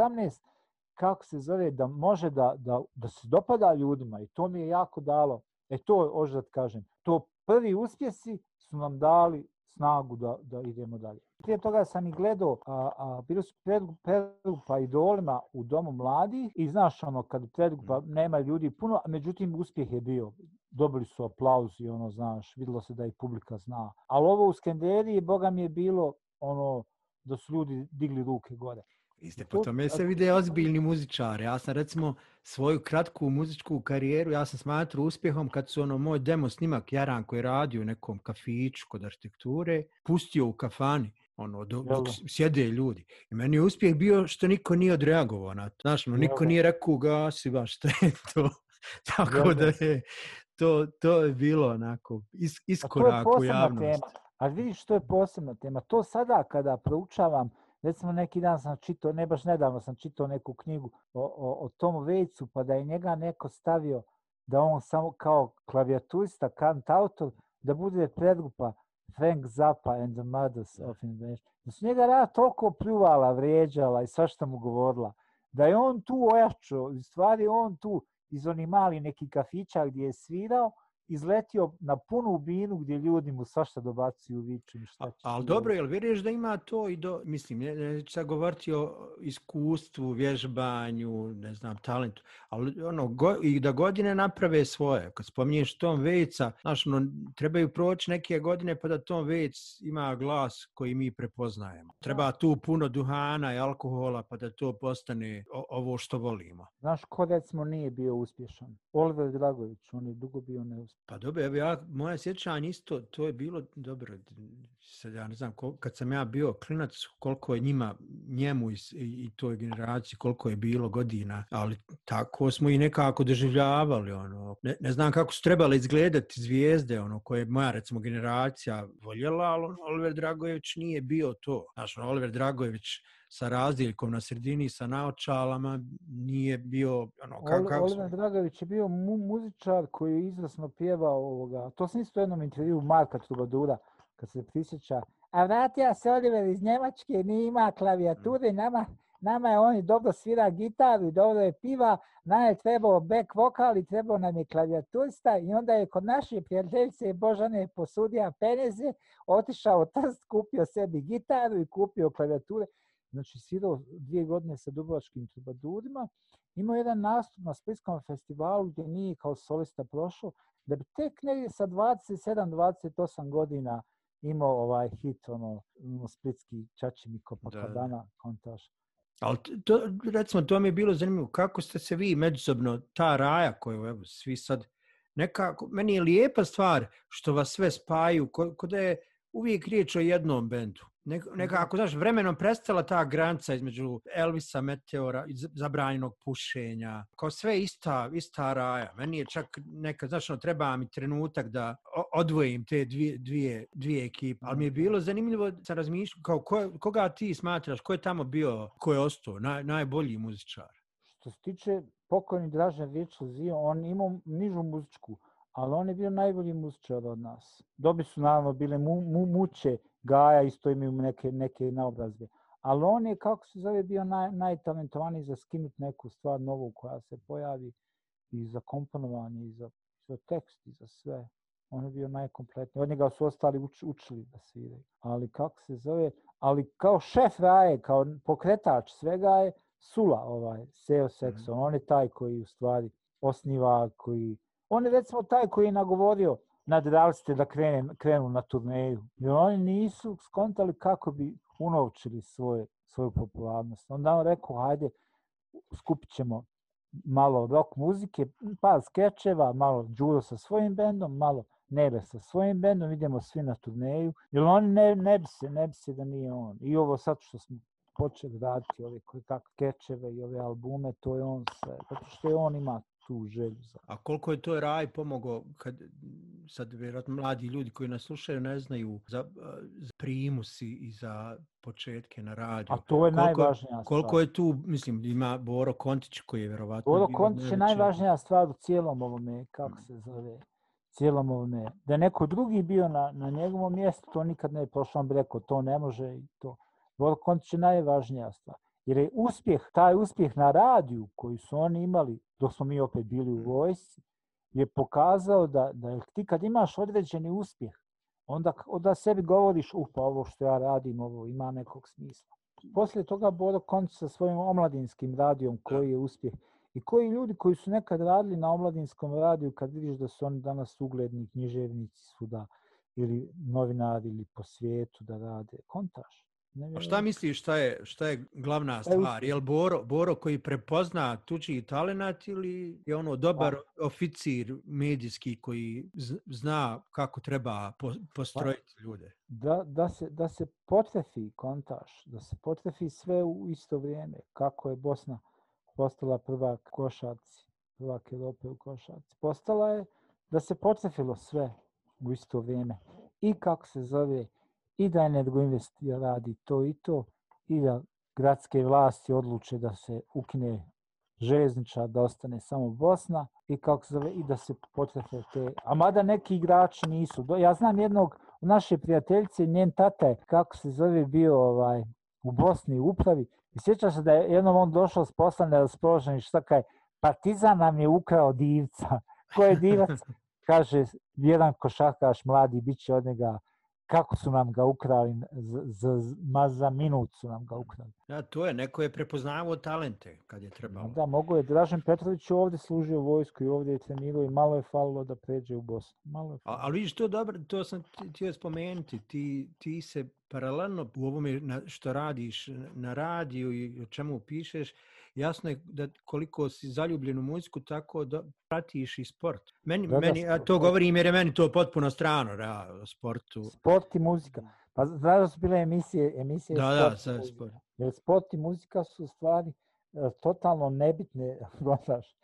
18, kako se zove, da može da, da, da se dopada ljudima i to mi je jako dalo. E to, ožda da kažem, to prvi uspjesi su nam dali snagu da, da idemo dalje. Prije toga sam i gledao, a, a, bilo su predgupa i dolima u domu mladih i znaš ono kad predgupa mm. nema ljudi puno, a međutim uspjeh je bio. Dobili su aplauz i ono znaš, vidilo se da i publika zna. Ali ovo u Skenderiji, Boga mi je bilo ono da su ljudi digli ruke gore. Iste, pa to me se vide ozbiljni muzičari. Ja sam recimo svoju kratku muzičku karijeru, ja sam smatru uspjehom kad su ono moj demo snimak Jaran koji radi u nekom kafiću kod arhitekture, pustio u kafani ono, dok, dok sjede ljudi. I meni je uspjeh bio što niko nije odreagovao na to. Znaš, no, niko nije rekao gasi baš što je to. Tako Jel, da je to, to je bilo onako is, iskorak u javnosti. A to je posebna tema. A vidiš, to je posebna tema. To sada kada proučavam recimo neki dan sam čitao, ne baš nedavno sam čitao neku knjigu o, o, o tom vejcu, pa da je njega neko stavio da on samo kao klavijaturista, kant autor, da bude predgrupa Frank Zappa and the Mothers of Invention. Da su njega rada toliko pljuvala, vrijeđala i sva što mu govorila, da je on tu ojačao, u stvari on tu iz onih mali neki kafića gdje je svirao, izletio na punu binu gdje ljudi mu svašta dobacuju vičim šta će. Ali dobro, jel vjeruješ da ima to i do, mislim, neću sad govoriti o iskustvu, vježbanju, ne znam, talentu, ali ono, go, i da godine naprave svoje. Kad spominješ Tom Vejca, znaš, ono, trebaju proći neke godine pa da Tom Vejc ima glas koji mi prepoznajemo. Treba tu puno duhana i alkohola pa da to postane o, ovo što volimo. Znaš, kodec smo nije bio uspješan. Oliver Dragović, on je dugo bio neuspješan Pa dobro, evo ja, moja sjećanja isto, to je bilo, dobro, sad ja ne znam, kol, kad sam ja bio klinac, koliko je njima, njemu i, i toj generaciji, koliko je bilo godina, ali tako smo i nekako doživljavali, ono, ne, ne znam kako su trebali izgledati zvijezde, ono, koje je moja, recimo, generacija voljela, ali ono, Oliver Dragojević nije bio to. Znaš, ono, Oliver Dragojević sa razdjeljkom na sredini, sa naočalama, nije bio, ono, kako kak Oliver smo... Dragojević je bio mu, muzičar koji je izvrsno pjevao ovoga, to sam isto u jednom intervju Marka Trubadura, kad se prisjeća, a vratio se Oliver iz Njemačke, nije ima klavijature, mm. nama, nama je on dobro svira gitaru i dobro je piva, nam je trebao back vokal i trebao nam je klavijaturista i onda je kod naše prijateljice Božane posudija peneze, otišao trst, kupio sebi gitaru i kupio klavijature. Znači, svirao dvije godine sa dubrovačkim trubadurima. Imao jedan nastup na Splitskom festivalu gdje nije kao solista prošao, da bi tek negdje sa 27-28 godina imao ovaj hit, ono, ono splitski čači mi kopakadana kontaž. Ali to, recimo, to mi je bilo zanimljivo. Kako ste se vi međusobno, ta raja koju evo, svi sad nekako, meni je lijepa stvar što vas sve spaju, kod ko je uvijek riječ o jednom bendu. Mhm. neka, ako znaš, vremenom prestala ta granca između Elvisa, Meteora, zabranjenog pušenja, kao sve ista, ista raja. Meni je čak neka, znaš, no, treba mi trenutak da odvojim te dvije, dvije, dvije ekipe. Ali mi je bilo zanimljivo sa razmišljati, kao ko, koga ti smatraš, ko je tamo bio, ko je ostao, naj, najbolji muzičar? Što se tiče pokojni Dražan Vičel Zio, on imao nižu muzičku, ali on je bio najbolji muzičar od nas. Dobi su, naravno, bile mu, mu, muče, Gaja isto imaju neke, neke naobrazbe. Ali on je, kako se zove, bio naj, najtalentovaniji za skinut neku stvar novu koja se pojavi i za komponovanje, i za, za tekst, i za sve. On je bio najkompletniji. Od njega su ostali uč, učili da svire. Ali kako se zove, ali kao šef Raje, kao pokretač svega je Sula, ovaj, Seo Sexton. Mm -hmm. On je taj koji u stvari osniva, koji... On je recimo taj koji je nagovorio nad različite da krene, krenu na turneju. I oni nisu skontali kako bi unovčili svoje, svoju popularnost. Onda on rekao, hajde, skupit ćemo malo rock muzike, pa skečeva, malo Đuro sa svojim bendom, malo Nebe sa svojim bendom, idemo svi na turneju. Jer oni ne, ne bi se, ne bi se da nije on. I ovo sad što smo počeli raditi ove koje kakve kečeve i ove albume, to je on sve. Zato što je on ima tu želju. Za... A koliko je to raj pomogao, kad, sad vjerojatno mladi ljudi koji nas slušaju ne znaju za, za primusi i za početke na radiju. A to je koliko, najvažnija stvar. Koliko je tu, mislim, ima Boro Kontić koji je vjerovatno... Boro Kontić najveće... je najvažnija stvar u cijelom ovome, kako mm. se zove, cijelom ovome. Da je neko drugi bio na, na njegovom mjestu, to nikad ne je prošao, on bi rekao, to ne može i to. Boro Kontić je najvažnija stvar. Jer je uspjeh, taj uspjeh na radiju koji su oni imali dok smo mi opet bili u mm. vojsci, je pokazao da, da ti kad imaš određeni uspjeh, onda, onda sebi govoriš, upa, ovo što ja radim, ovo ima nekog smisla. Poslije toga Boro konči sa svojim omladinskim radijom koji je uspjeh. I koji ljudi koji su nekad radili na omladinskom radiju, kad vidiš da su oni danas ugledni književnici svuda, ili novinari, ili po svijetu da rade, kontaš. A šta misliš šta je, šta je glavna stvar? Je li Boro, Boro koji prepozna tuđi talenat ili je ono dobar pa. oficir medijski koji zna kako treba postrojiti pa. ljude? Da, da, se, da se potrefi kontaš, da se potrefi sve u isto vrijeme kako je Bosna postala prva košaci, prva Europe u košaci. Postala je da se potrefilo sve u isto vrijeme i kako se zove i da Energoinvest radi to i to i da gradske vlasti odluče da se ukine Žezniča, da ostane samo Bosna i kako se zove, i da se potrefe te, a mada neki igrači nisu. Ja znam jednog naše prijateljice, njen tata je, kako se zove, bio ovaj, u Bosni u upravi i sjeća se da je jednom on došao s posla na šta kaj, Partizan nam je ukrao divca. Ko je divac? Kaže, jedan košarkaš mladi, bit će od njega kako su nam ga ukrali, za, za, ma za minut su nam ga ukrali. Da, to je, neko je prepoznavao talente kad je trebalo. Da, mogo je. Dražen Petrović ovdje služio vojsku i ovdje je trenirao i malo je falilo da pređe u Bosnu. Malo je falilo. A, ali vidiš, to dobro, to sam ti joj spomenuti. Ti, ti se paralelno u ovome što radiš na radiju i o čemu pišeš, jasno je da koliko si zaljubljen u muziku, tako da pratiš i sport. Meni, da, meni, da, sport. A to govorim jer je meni to potpuno strano, da, o sportu. Sport i muzika. Pa znaš da su bile emisije, emisije da, sport, da, sa, sport. Jer sport i muzika su stvari e, totalno nebitne, znaš,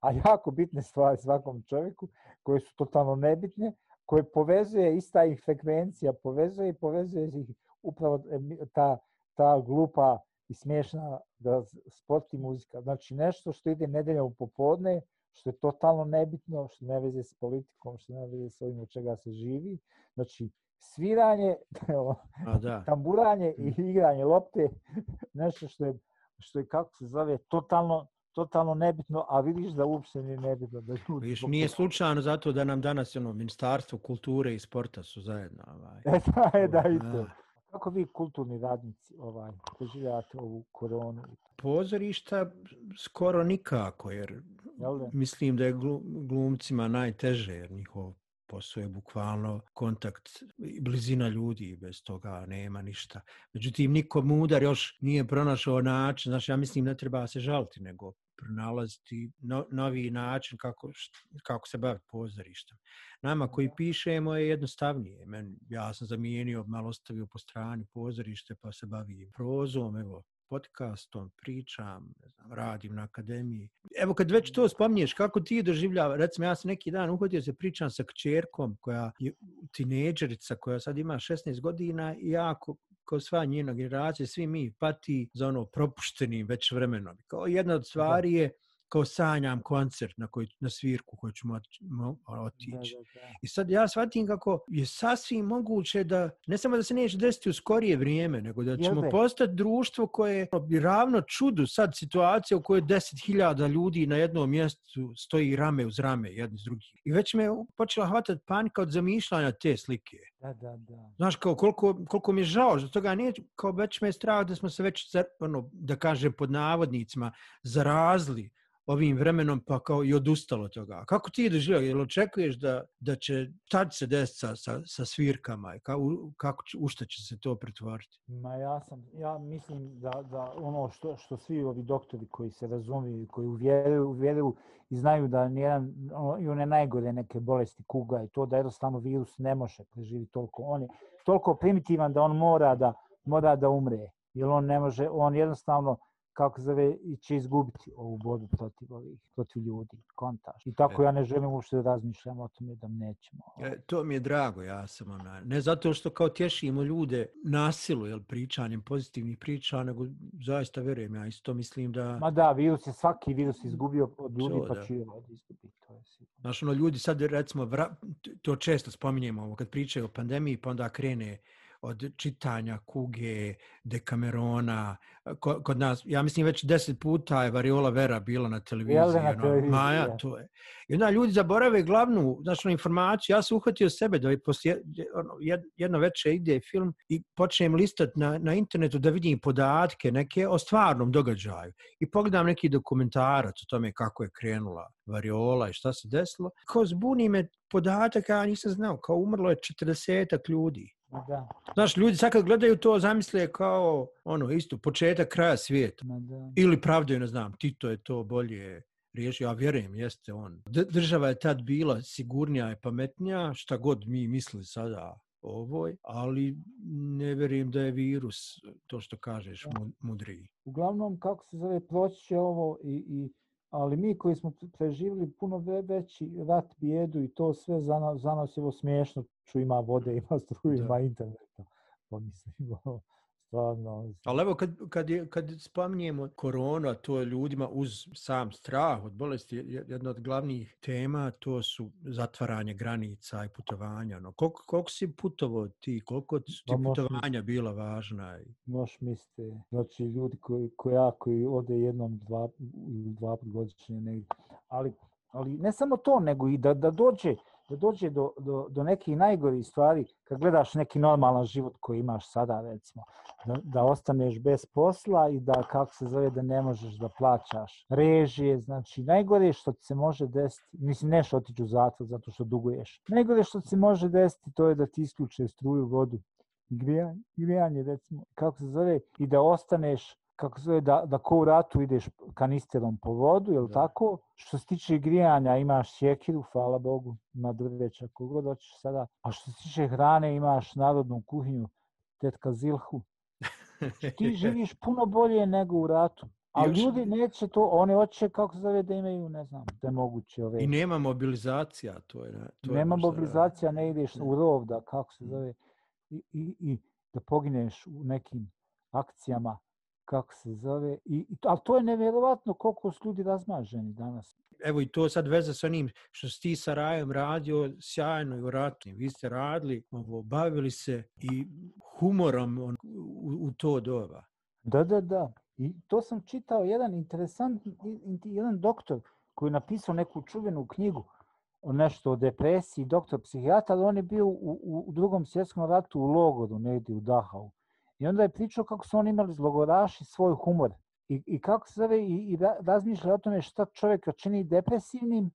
a jako bitne stvari svakom čovjeku, koje su totalno nebitne, koje povezuje ista ih frekvencija, povezuje i povezuje ih upravo e, ta, ta glupa uh, i smiješna da sport i muzika. Znači nešto što ide nedeljom popodne, što je totalno nebitno, što ne veze s politikom, što ne veze s ovim od čega se živi. Znači, sviranje, evo, A, da. tamburanje i mm. igranje lopte, nešto što je, što je kako se zove, totalno totalno nebitno, a vidiš da uopšte nije nebitno. Da ljudi Viš, nije slučajno zato da nam danas ono, ministarstvo kulture i sporta su zajedno. Ovaj. E, da, je, da, i to. A. Kako vi kulturni radnici ovaj, preživljate ovu koronu? Pozorišta skoro nikako, jer mislim da je glumcima najteže, jer njihov posao je bukvalno kontakt i blizina ljudi, bez toga nema ništa. Međutim, niko mudar još nije pronašao način, znači ja mislim ne treba se žaliti, nego pronalaziti no, novi način kako, kako se baviti pozorištem. Nama koji pišemo je jednostavnije. Men, ja sam zamijenio, malo stavio po strani pozorište pa se bavim prozom, evo, podcastom, pričam, ne znam, radim na akademiji. Evo kad već to spomniješ, kako ti doživljava, recimo ja sam neki dan uhodio se pričam sa kćerkom koja je tineđerica koja sad ima 16 godina i jako ko sva njena generacija, svi mi pati za ono propušteni već vremenom. Kao jedna od stvari je kao sanjam koncert na, koji, na svirku koju ću ono, otići. I sad ja shvatim kako je sasvim moguće da, ne samo da se neće desiti u skorije vrijeme, nego da ćemo Jebe. postati društvo koje je ono, ravno čudu sad situacija u kojoj deset hiljada ljudi na jednom mjestu stoji rame uz rame jedni s drugim. I već me počela hvatati panika od zamišljanja te slike. Da, da, da. Znaš, kao koliko, koliko mi je žao, što toga nije, kao već me je strah da smo se već, ono, da kažem pod navodnicima, zarazli ovim vremenom pa kao i odustalo toga. Kako ti je doživio? Jel očekuješ da, da će tad se desiti sa, sa, sa svirkama? I ka, u, kako će, u što će se to pretvoriti? Ma ja sam, ja mislim da, da ono što, što svi ovi doktori koji se razumiju, koji uvjeruju, uvjeruju i znaju da nijedan, ono, i one najgore neke bolesti kuga i to da jednostavno virus ne može preživiti toliko. On je toliko primitivan da on mora da, mora da umre. Jer on ne može, on jednostavno, kako zove, će izgubiti ovu borbu protiv ovih, protiv ljudi, kontaž. I tako e, ja ne želim uopšte da razmišljam o tome da nećemo. Ovaj. E, to mi je drago, ja sam ona. Ne zato što kao tješimo ljude nasilu, jel, pričanjem pozitivnih priča, nego zaista verujem, ja isto mislim da... Ma da, virus je svaki virus izgubio od ljudi, Co, pa će ovaj izgubiti. To je sigurno. Znaš, ono, ljudi sad, recimo, vra... to često spominjemo, ovo, kad pričaju o pandemiji, pa onda krene od čitanja Kuge, Dekamerona, kod nas, ja mislim već deset puta je Variola Vera bila na televiziji, na televiziji. Ono, Maja to je. I onda ljudi zaborave glavnu znači, informaciju, ja sam uhvatio sebe da je poslije, ono, jedno veče ide film i počnem listat na, na internetu da vidim podatke neke o stvarnom događaju i pogledam neki dokumentarac o tome kako je krenula Variola i šta se desilo. Ko zbuni me podatak, ja nisam znao, kao umrlo je 40-ak ljudi. Da. Znaš, ljudi sad kad gledaju to, zamisle kao ono isto, početak kraja svijeta. Ma da. Ili pravdaju, ne znam, Tito je to bolje riješio, a vjerujem, jeste on. D država je tad bila sigurnija i pametnija, šta god mi misli sada ovoj, ali ne vjerujem da je virus, to što kažeš, mudriji. Uglavnom, kako se zove ploće ovo i, i ali mi koji smo preživili puno ve veći rat, bijedu i to sve za, na za nas je ovo smiješno, ču ima vode, ima struje, ima interneta. Pa mislim, ono, stvarno. Ali evo, kad, kad, je, kad spominjemo korona, to je ljudima uz sam strah od bolesti, jedna od glavnih tema, to su zatvaranje granica i putovanja. No, koliko, koliko si putovao ti? Koliko ti pa putovanja mi, bila važna? Moš misli. Znači, ljudi koji, koji, koji ode jednom dva, dva godišnje negdje. Ali, ali ne samo to, nego i da, da dođe da dođe do, do, do nekih najgori stvari, kad gledaš neki normalan život koji imaš sada, recimo, da, da ostaneš bez posla i da, kako se zove, da ne možeš da plaćaš režije, znači, najgore što ti se može desiti, mislim, neš otići u zatvor zato što duguješ, najgore što ti se može desiti to je da ti isključe struju vodu, grijanje, grijanje, recimo, kako se zove, i da ostaneš kako se da, da ko u ratu ideš kanisterom po vodu, je tako? Što se tiče grijanja, imaš sjekiru, hvala Bogu, ima drveć ako god hoćeš sada. A što se tiče hrane, imaš narodnu kuhinju, tetka zilhu. Znači, ti živiš puno bolje nego u ratu. A ljudi neće to, oni hoće kako zove da imaju, ne znam, da je moguće ove. I nema mobilizacija, to je. To nema je mobilizacija, ne ideš ne. u rov da kako se mm. zove, i, i, i da pogineš u nekim akcijama kako se zove, I, i to, ali to je nevjerovatno koliko su ljudi razmaženi danas. Evo i to sad veze sa onim što si ti sa Rajom radio sjajno i u ratu. Vi ste radili, ovo, bavili se i humorom on, u, u to doba. Da, da, da. I to sam čitao jedan interesant, jedan doktor koji je napisao neku čuvenu knjigu o nešto o depresiji, doktor psihijatar, on je bio u, u drugom svjetskom ratu u logoru, negdje u Dahau. I onda je pričao kako su oni imali zlogoraši svoj humor. I, i kako se zove, i, i razmišlja o tome šta čovjek čini depresivnim.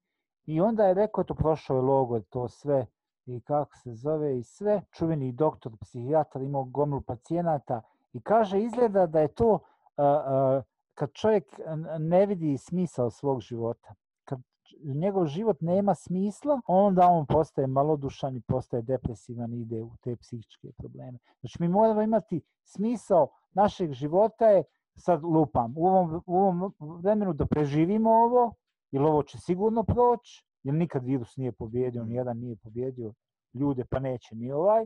I onda je rekao, to prošao je logor, to sve, i kako se zove, i sve. Čuveni doktor, psihijatar, imao gomlu pacijenata. I kaže, izgleda da je to uh, uh, kad čovjek ne vidi smisao svog života njegov život nema smisla, onda on postaje malodušan i postaje depresivan i ide u te psihičke probleme. Znači mi moramo imati smisao našeg života je, sad lupam, u ovom, u ovom vremenu da preživimo ovo, ili ovo će sigurno proći, jer nikad virus nije pobjedio, ni mm. jedan nije pobjedio ljude, pa neće ni ovaj,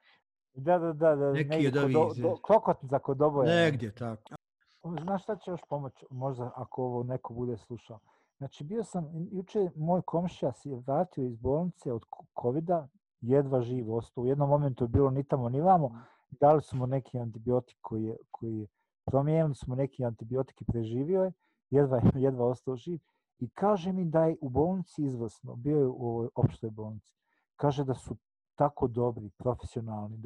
Da, da, da, da. Neki negdje, od ovih... Do, do, klokotnica kod oboja. Negdje, tako. Znaš šta će još pomoć, možda ako ovo neko bude slušao? Znači, bio sam, juče moj komšija se je vratio iz bolnice od COVID-a, jedva živ ostao. U jednom momentu je bilo ni tamo ni vamo. Dali su mu neki antibiotik koji je, koji je promijenili su mu neki antibiotik i preživio je. Jedva, jedva ostao živ. I kaže mi da je u bolnici izvrsno. Bio je u ovoj opštoj bolnici. Kaže da su tako dobri, profesionalni,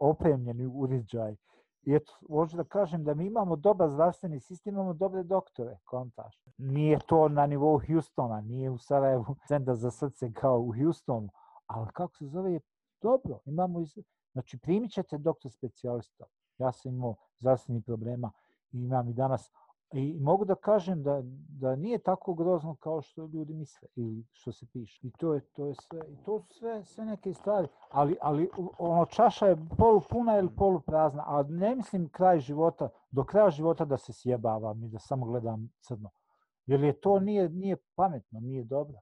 opremljeni uređaj. I eto, hoću da kažem da mi imamo dobar zdravstveni sistem, imamo dobre doktore, kontaž. Nije to na nivou Houstona, nije u Sarajevu centar za srce kao u Houstonu, ali kako se zove je dobro. Imamo iz... Znači, primit ćete doktor specijalista. Ja sam imao zdravstveni problema i imam i danas, I mogu da kažem da, da nije tako grozno kao što ljudi misle ili što se piše. I to je, to je sve, i to su sve, sve neke stvari. Ali, ali ono, čaša je polu puna ili mm. polu prazna, a ne mislim kraj života, do kraja života da se sjebavam i da samo gledam crno. Jer je to nije, nije pametno, nije dobro.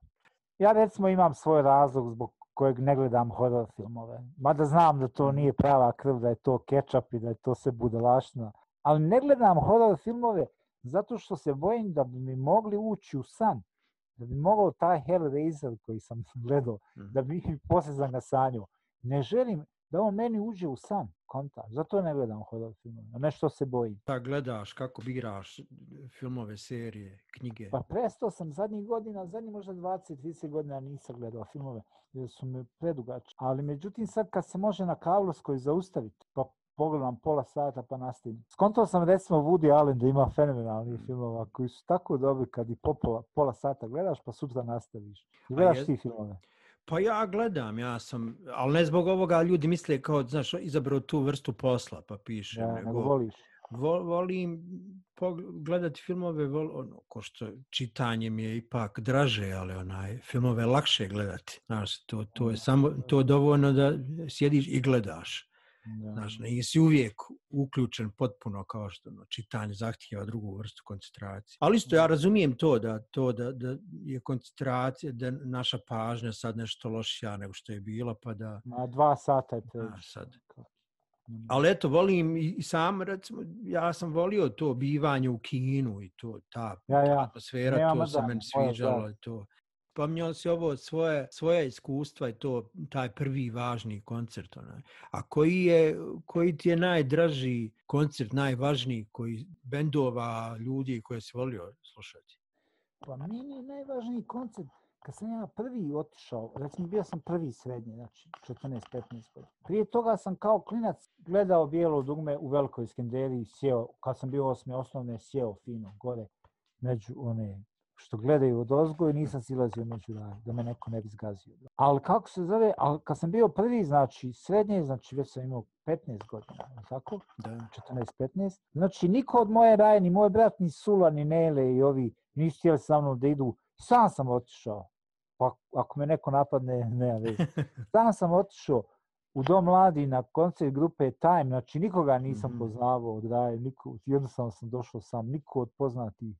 Ja recimo imam svoj razlog zbog kojeg ne gledam horror filmove. Mada znam da to mm. nije prava krv, da je to kečap i da je to sve budalašno. Ali ne gledam horror filmove, Zato što se bojim da bi mi mogli ući u san, da bi moglo taj Hellraiser koji sam gledao, mm -hmm. da bi mi posljedan na sanju. Ne želim da on meni uđe u san, konta. Zato ne gledam horror filmove, a nešto se bojim. Da pa gledaš, kako biraš filmove, serije, knjige? Pa presto sam zadnjih godina, zadnjih možda 20-30 godina nisam gledao filmove, jer su mi predugači. Ali međutim sad kad se može na kavlovskoj zaustaviti, pa pogledam pola sata pa nastavim. Skontao sam recimo Woody Allen da ima fenomenalnih mm. filmova koji su tako dobri kad i popola, pola sata gledaš pa sutra nastaviš. Gledaš ti filmove. Pa ja gledam, ja sam, ali ne zbog ovoga, ljudi misle kao, znaš, izabrao tu vrstu posla, pa piše. Ja, nego, nego voliš. Vol, volim gledati filmove, vol, ono, ko što čitanje mi je ipak draže, ali onaj, filmove lakše gledati. Znaš, to, to je samo, to dovoljno da sjediš i gledaš. Znaš, nisi uvijek uključen potpuno kao što no, čitanje zahtjeva drugu vrstu koncentracije. Ali isto ja razumijem to da to da, da je koncentracija, da naša pažnja sad nešto lošija nego što je bila, pa da... Na dva sata je to. sad. Mm. Ali eto, volim i sam, recimo, ja sam volio to bivanje u kinu i to, ta, ja, ja. ta atmosfera, Nijema to se meni sviđalo. Da. To spominjao si ovo svoje, svoje iskustva i to taj prvi važni koncert. Onaj. A koji, je, koji ti je najdraži koncert, najvažniji koji bendova ljudi koje si volio slušati? Pa meni je najvažniji koncert kad sam ja prvi otišao, recimo bio sam prvi srednji, znači 14-15 godina. Prije toga sam kao klinac gledao bijelo dugme u velikoj Skenderiji, sjeo, kad sam bio osme osnovne, sjeo fino gore među one što gledaju od ozgoj, nisam silazio među raj, da me neko ne bi zgazio. Ali kako se zove, ali kad sam bio prvi, znači srednje, znači već sam imao 15 godina, tako? Da. 14-15. Znači niko od moje raje, ni moj brat, ni Sula, ni Nele i ovi, nisu htjeli sa mnom da idu. Sam sam otišao. Pa ako me neko napadne, ne, ne. Sam sam otišao u Dom mladi na koncert grupe Time, znači nikoga nisam mhm. poznavao od raje, niko, jednostavno sam došao sam, niko od poznatih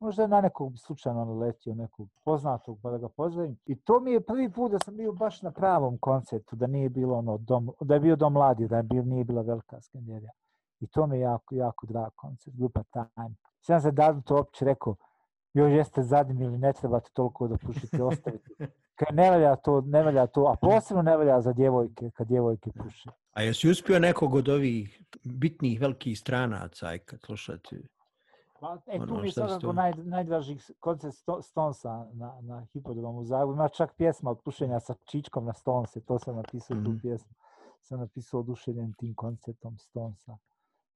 možda je na nekog slučajno letio nekog poznatog pa da ga pozovem i to mi je prvi put da sam bio baš na pravom koncertu da nije bilo ono dom, da je bio dom mladi da je bio, nije bila velika skandinavija i to mi je jako jako drag koncert grupa time sam se davno to opće rekao još jeste zadim ili ne trebate toliko da pušite ostavite kad ne valja to ne valja to a posebno ne valja za djevojke kad djevojke puše a jesi uspio nekog od ovih bitnih velikih stranaca aj kad slušate Pa, e, tu ono mi je sada do naj, najdražih koncert sto, Stonesa na, na hipodromu Zagu. Ima čak pjesma od pušenja sa Čičkom na Stonese. To sam napisao mm -hmm. tu mhm. pjesmu. Sam napisao odušenjen tim koncertom Stonesa.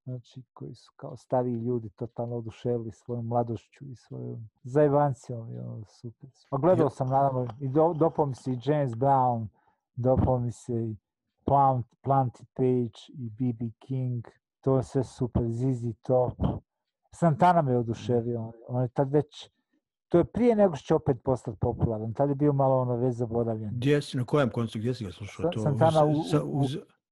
Znači, koji su kao stariji ljudi totalno oduševili svojom mladošću i svojom zajebancijom. I ono, super. Pa gledao sam, naravno, i do, dopao mi se i James Brown, dopao mi se i Plant, Planty Page i B.B. King. To je sve super. Zizi Top. Santana me oduševio. On, on je tad već, to je prije nego što će opet postati popularan. Tad je bio malo ono već zaboravljen. Gdje si, na kojem koncu, gdje si ga slušao? To? Santana u, u, u,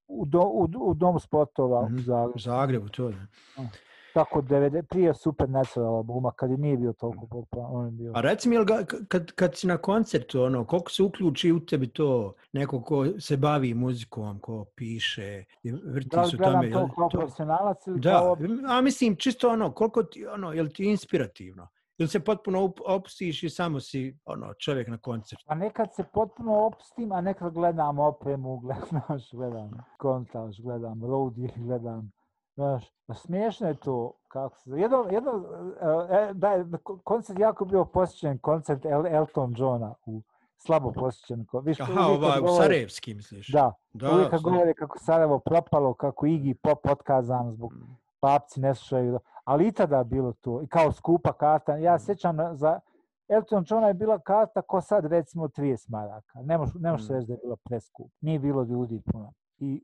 u, do, u, u, domu spotova mm -hmm. u mhm. Zagrebu. U Zagrebu, to je. Oh. Tako, 90, prije super nacional albuma, kad nije bio toliko mhm. popularan, on je bio... A reci mi, ga, kad, kad si na koncertu, ono, koliko se uključi u tebi to neko ko se bavi muzikom, ko piše, vrti da, su tome... Da, gledam to kao profesionalac ili da, kao... a mislim, čisto ono, koliko ti, ono, je li ti inspirativno? Ili se potpuno opustiš i samo si ono, čovjek na koncertu? A nekad se potpuno opustim, a nekad gledam opremu, gledam, gledam kontaž, gledam roadie, gledam Znaš, ma smiješno je to, kako se zove. Jedno, jedno, e, e da je, koncert jako bio posjećen, koncert El, Elton Johna u slabo posjećen. Viš, Aha, ovaj, u Sarajevski misliš. Da, da uvijek kad govore kako Sarajevo propalo, kako Igi pop otkazan zbog mm. papci ne slušaju. Ali i tada bilo to, i kao skupa karta. Ja mm. sećam za Elton Johna je bila karta ko sad recimo 30 maraka. Ne možeš mm. reći da je bila preskup. Nije bilo ljudi puno. I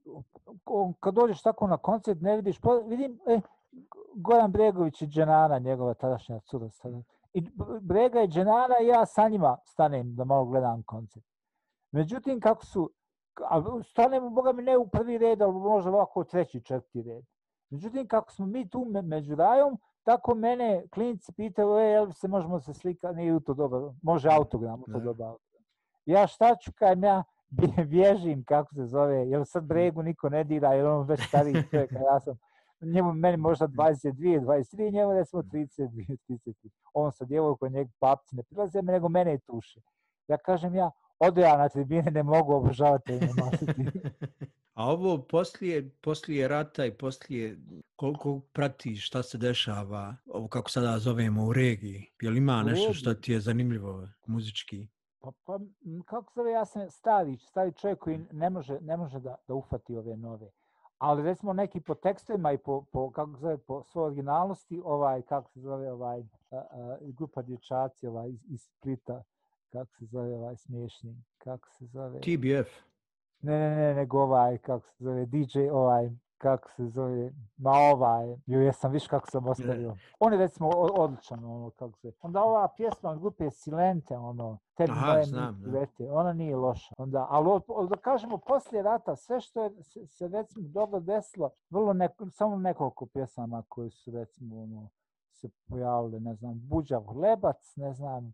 kad dođeš tako na koncert, ne vidiš, pa vidim, e, Goran Bregović i Dženana, njegova tadašnja cura. I Brega i Dženana, ja sa njima stanem da malo gledam koncert. Međutim, kako su, a stanem, Boga mi ne u prvi red, ali možda ovako u treći, četvrti red. Međutim, kako smo mi tu među rajom, tako mene klinici pitao, e, jel se možemo se slika, nije u to dobro, može autogram u to dobro. Ja šta ću, kajem ja, bježim, kako se zove, jer sad mm. bregu niko ne dira, jer on već stari čovjek, ja sam, njemu, meni možda 22, mm. 23, njemu ne smo 32, 33. On sa djevojkom, njegov papci ne prilaze, nego mene je tuše. Ja kažem ja, Odo ja na tribine, ne mogu obožavati ne A ovo poslije, poslije rata i poslije, koliko pratiš šta se dešava, ovo kako sada zovemo, u regiji, je li ima nešto što ti je zanimljivo muzički? Pa, pa kako se ja sam stavić, stavić čovjek koji ne može, ne može da, da ufati ove nove. Ali recimo neki po tekstovima i po, po kako se zove, po svojoj originalnosti, ovaj, kako se zove, ovaj, a, a, grupa dječaci, ovaj, iz, iz Splita, kako se zove, ovaj, smiješni, kako se zove. TBF. Ne, ne, ne, nego ovaj, kako se zove, DJ, ovaj, kako se zove, na ovaj, ju jesam, viš kako sam ostavio. On je recimo odličan, ono, kako se. Onda ova pjesma od grupe Silente, ono, tebi Aha, znam, vete, ona nije loša. Onda, ali od, od, da kažemo, poslije rata, sve što je se, se recimo dobro desilo, vrlo neko, samo nekoliko pjesama koje su recimo, ono, se pojavile, ne znam, Buđav Hlebac, ne znam,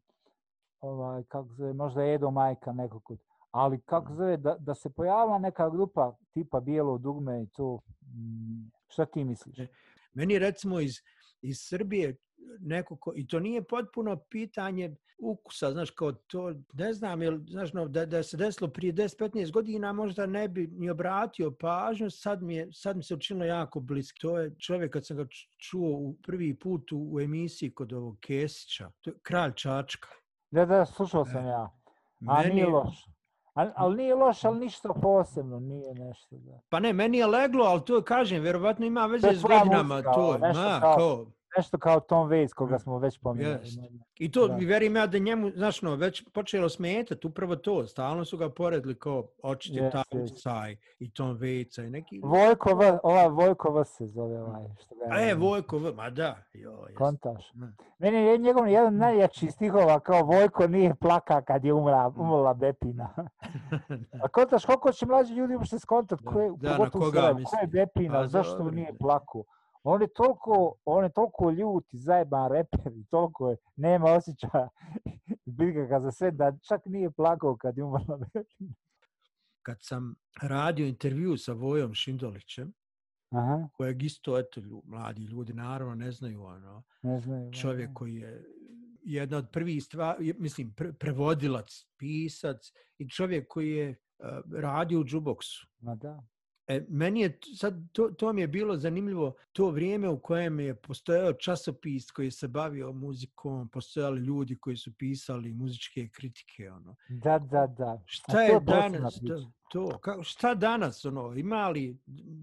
ovaj, kako se, možda Edo Majka nekog kod. Ali kako mm. zove, da, da se pojavila neka grupa tipa bijelo dugme i to, mm, šta ti misliš? E, meni recimo iz, iz Srbije neko ko, i to nije potpuno pitanje ukusa, znaš, kao to, ne znam, jel, znaš, no, da, da se desilo prije 10-15 godina, možda ne bi ni obratio pažnju, sad mi, je, sad mi se učinilo jako blisko. To je čovjek, kad sam ga čuo u prvi put u, u emisiji kod ovog Kesića, to je kralj Čačka. Da, da, slušao sam e, ja. A meni, nije loš. Ali nije loš, ali ništa posebno, nije nešto. Da. Pa ne, meni je leglo, ali to kažem, vjerovatno ima veze s godinama. Muska, to, ma, kao. kao nešto kao Tom Waits koga smo već pomijenili. Yes. I to, da. verim ja da njemu, znaš, no, već počelo smetati upravo to. Stalno su ga poredili kao očite yes, taj yes. i Tom Waits i neki... Vojko V, ova Vojko V se zove ovaj. Što ga A je, Vojko V, ma da. Jo, yes. Kontaš. Meni je njegov jedan mm. najjači stihova kao Vojko nije plaka kad je umra, mm. umrla Bepina. A kontaš, koliko će mlađi ljudi uopšte skontati? Ko je, da, da na koga sve, mislim? Ko je Bepina? Pa, zašto dobro, nije plaku? Da on je toliko, on je toliko ljut i zajeban reper i toliko je, nema osjećaja bilka kad za sve, da čak nije plakao kad je umrla Kad sam radio intervju sa Vojom Šindolićem, Aha. kojeg isto, eto, ljudi, mladi ljudi naravno ne znaju, ono, ne znaju, čovjek ne. koji je jedna od prvih stvari, mislim, pr prevodilac, pisac i čovjek koji je uh, radio u džuboksu. Ma da. E, meni je, sad, to, to mi je bilo zanimljivo, to vrijeme u kojem je postojao časopis koji se bavio muzikom, postojali ljudi koji su pisali muzičke kritike, ono. Da, da, da. Šta je danas, da, to, ka, šta danas, ono, ima li,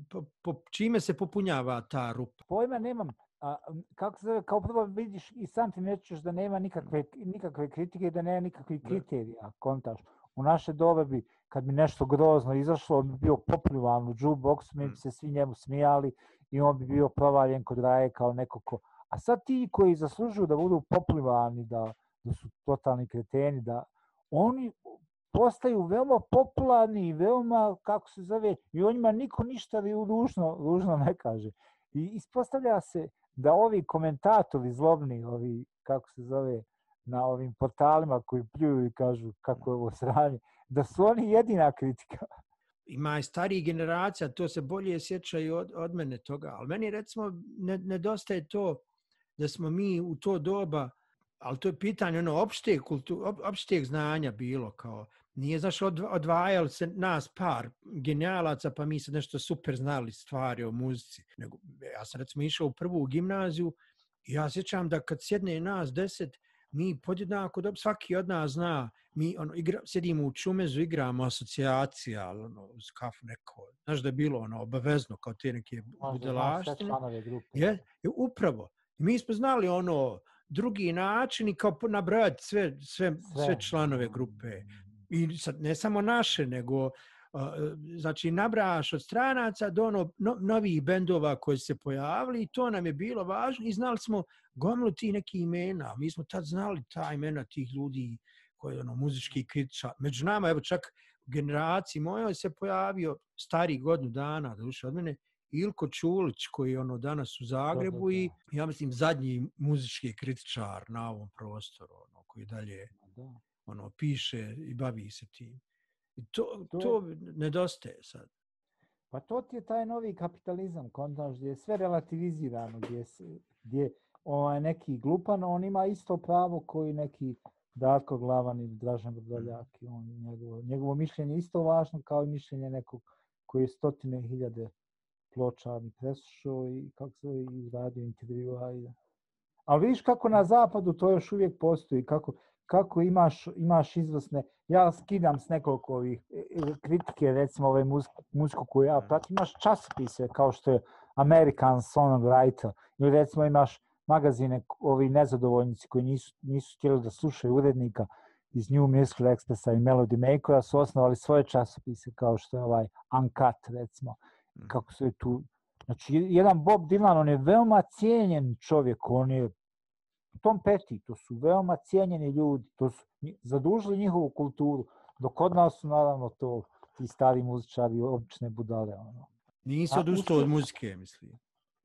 po, po, čime se popunjava ta rupa? Pojma nemam, A, kako se kao prvo vidiš i sam ti nećeš da nema nikakve, nikakve kritike i da nema nikakvih kriterija, kontaš. Da u naše dobe bi, kad bi nešto grozno izašlo, on bi bio popljuvan u jukebox, mi bi mm. se svi njemu smijali i on bi bio provaljen kod raje kao neko ko... A sad ti koji zaslužuju da budu popljuvani, da, da su totalni kreteni, da oni postaju veoma popularni i veoma, kako se zove, i o njima niko ništa ružno, ružno ne kaže. I ispostavlja se da ovi komentatori zlobni, ovi, kako se zove, uh, na ovim portalima koji pljuju i kažu kako je mm. ovo sranje, da su oni jedina kritika. Ima je starijih generacija, to se bolje sjećaju od, od mene toga, ali meni recimo nedostaje to da smo mi u to doba, ali to je pitanje ono, opšteg, kultu, op, opšteg znanja bilo kao, nije znaš odvajali se nas par genijalaca pa mi se nešto super znali stvari o muzici, nego ja sam recimo išao u prvu gimnaziju i ja sjećam da kad sjedne nas deset, mi podjednako dob svaki od nas zna mi ono igra sedimo u čumezu igramo asocijacija ono uz kafu neko znaš da je bilo ono obavezno kao te neke budelašte je yeah, upravo mi smo znali ono drugi način i kao nabrojati sve, sve, sve, sve članove mm. grupe i sad ne samo naše nego Uh, znači nabraš od stranaca do ono, no, novih bendova koji se pojavili i to nam je bilo važno i znali smo gomilu ti neki imena, mi smo tad znali ta imena tih ljudi koji ono, muzički kritičar. Među nama, evo čak u generaciji mojoj se pojavio stari godinu dana, da od mene, Ilko Čulić koji je ono, danas u Zagrebu da, da, da. i ja mislim zadnji muzički kritičar na ovom prostoru ono, koji dalje ono, piše i bavi se tim. I to, to, to nedostaje sad. Pa to ti je taj novi kapitalizam, kontaž, gdje je sve relativizirano, gdje, se, gdje je ovaj, neki glupan, on ima isto pravo koji neki Darko Glavan ili Dražan Brdoljak i on, njegovo, njegovo mišljenje isto važno kao i mišljenje nekog koji je stotine hiljade ploča mi presušao i kako se izradio intervju, ajde. Ali vidiš kako na zapadu to još uvijek postoji, kako, kako imaš, imaš izvrsne, ja skidam s nekoliko ovih e, e, kritike, recimo ove muziku koju ja pratim, imaš časopise kao što je American Songwriter, ili recimo imaš magazine, ovi nezadovoljnici koji nisu, nisu htjeli da slušaju urednika iz New Musical Expressa i Melody Makera su osnovali svoje časopise kao što je ovaj Uncut, recimo. Mhm. Kako su je tu... Znači, jedan Bob Dylan, on je veoma cijenjen čovjek, on je Tom Petty, to su veoma cijenjeni ljudi, to su zadužili njihovu kulturu, dok od nas su naravno to ti stari muzičari, obične budale. Ono. Nisu odustali od muzike, mislim.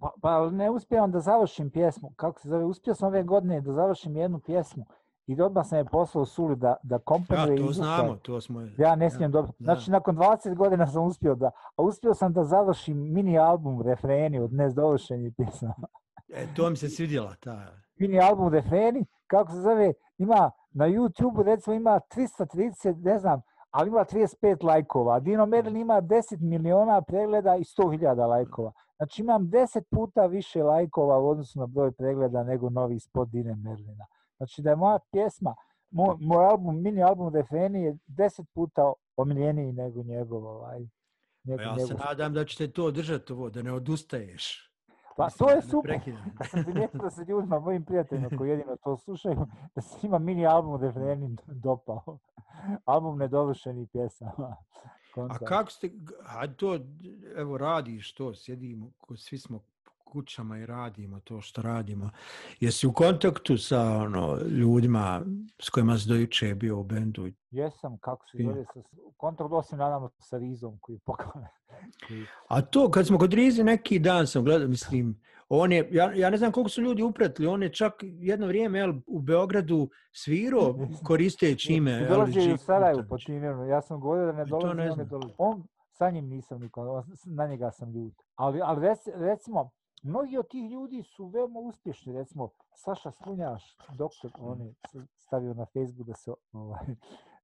Pa, pa ne uspijem da završim pjesmu. Kako se zove? Uspio sam ove godine da završim jednu pjesmu. I odmah sam je poslao Suli da, da kompenzuje. Ja, to izustav. znamo, to smo... Ja ne smijem ja, dobiti. Znači, nakon 20 godina sam uspio da... A uspio sam da završim mini album Refreni od nezdovršenih pjesama. E, to mi se svidjela, ta... Mini album Refreni, kako se zove, ima na YouTube, recimo, ima 330, ne znam, ali ima 35 lajkova. Dino Merlin ima 10 miliona pregleda i 100 hiljada lajkova. Znači imam deset puta više lajkova u odnosu na broj pregleda nego novi spot Dine Merlina. Znači da je moja pjesma, moj, moj album, mini album Refeni je deset puta omiljeniji nego njegov ovaj. Pa nego, ja njegov se nadam spot. da ćete to održati ovo, da ne odustaješ. Pa to je super. Da sam primijetio da se ljudima, mojim prijateljima koji jedino to slušaju, da se ima mini album Refeni dopao. Album nedovršenih pjesama. Kontakt. A kako ste, a to, evo radiš to, sjedimo, svi smo kućama i radimo to što radimo. Jesi u kontaktu sa ono, ljudima s kojima se dojuče je bio u bendu? Jesam, kako se zove, sa, u kontaktu osim nadamo sa Rizom koji pokale. A to, kad smo kod Rize neki dan sam gledao, mislim, on je, ja, ja ne znam koliko su ljudi upratili, on je čak jedno vrijeme jel, u Beogradu svirao koristeći ime. Dolazi u Sarajevu, po tim Ja sam govorio da ne dolazi, ne on, ne dolazi. on sa njim nisam nikom, na njega sam ljud. Ali, ali rec, recimo, Mnogi od tih ljudi su veoma uspješni, recimo Saša Slunjaš, doktor, mm. on je stavio na Facebook da se, ovaj,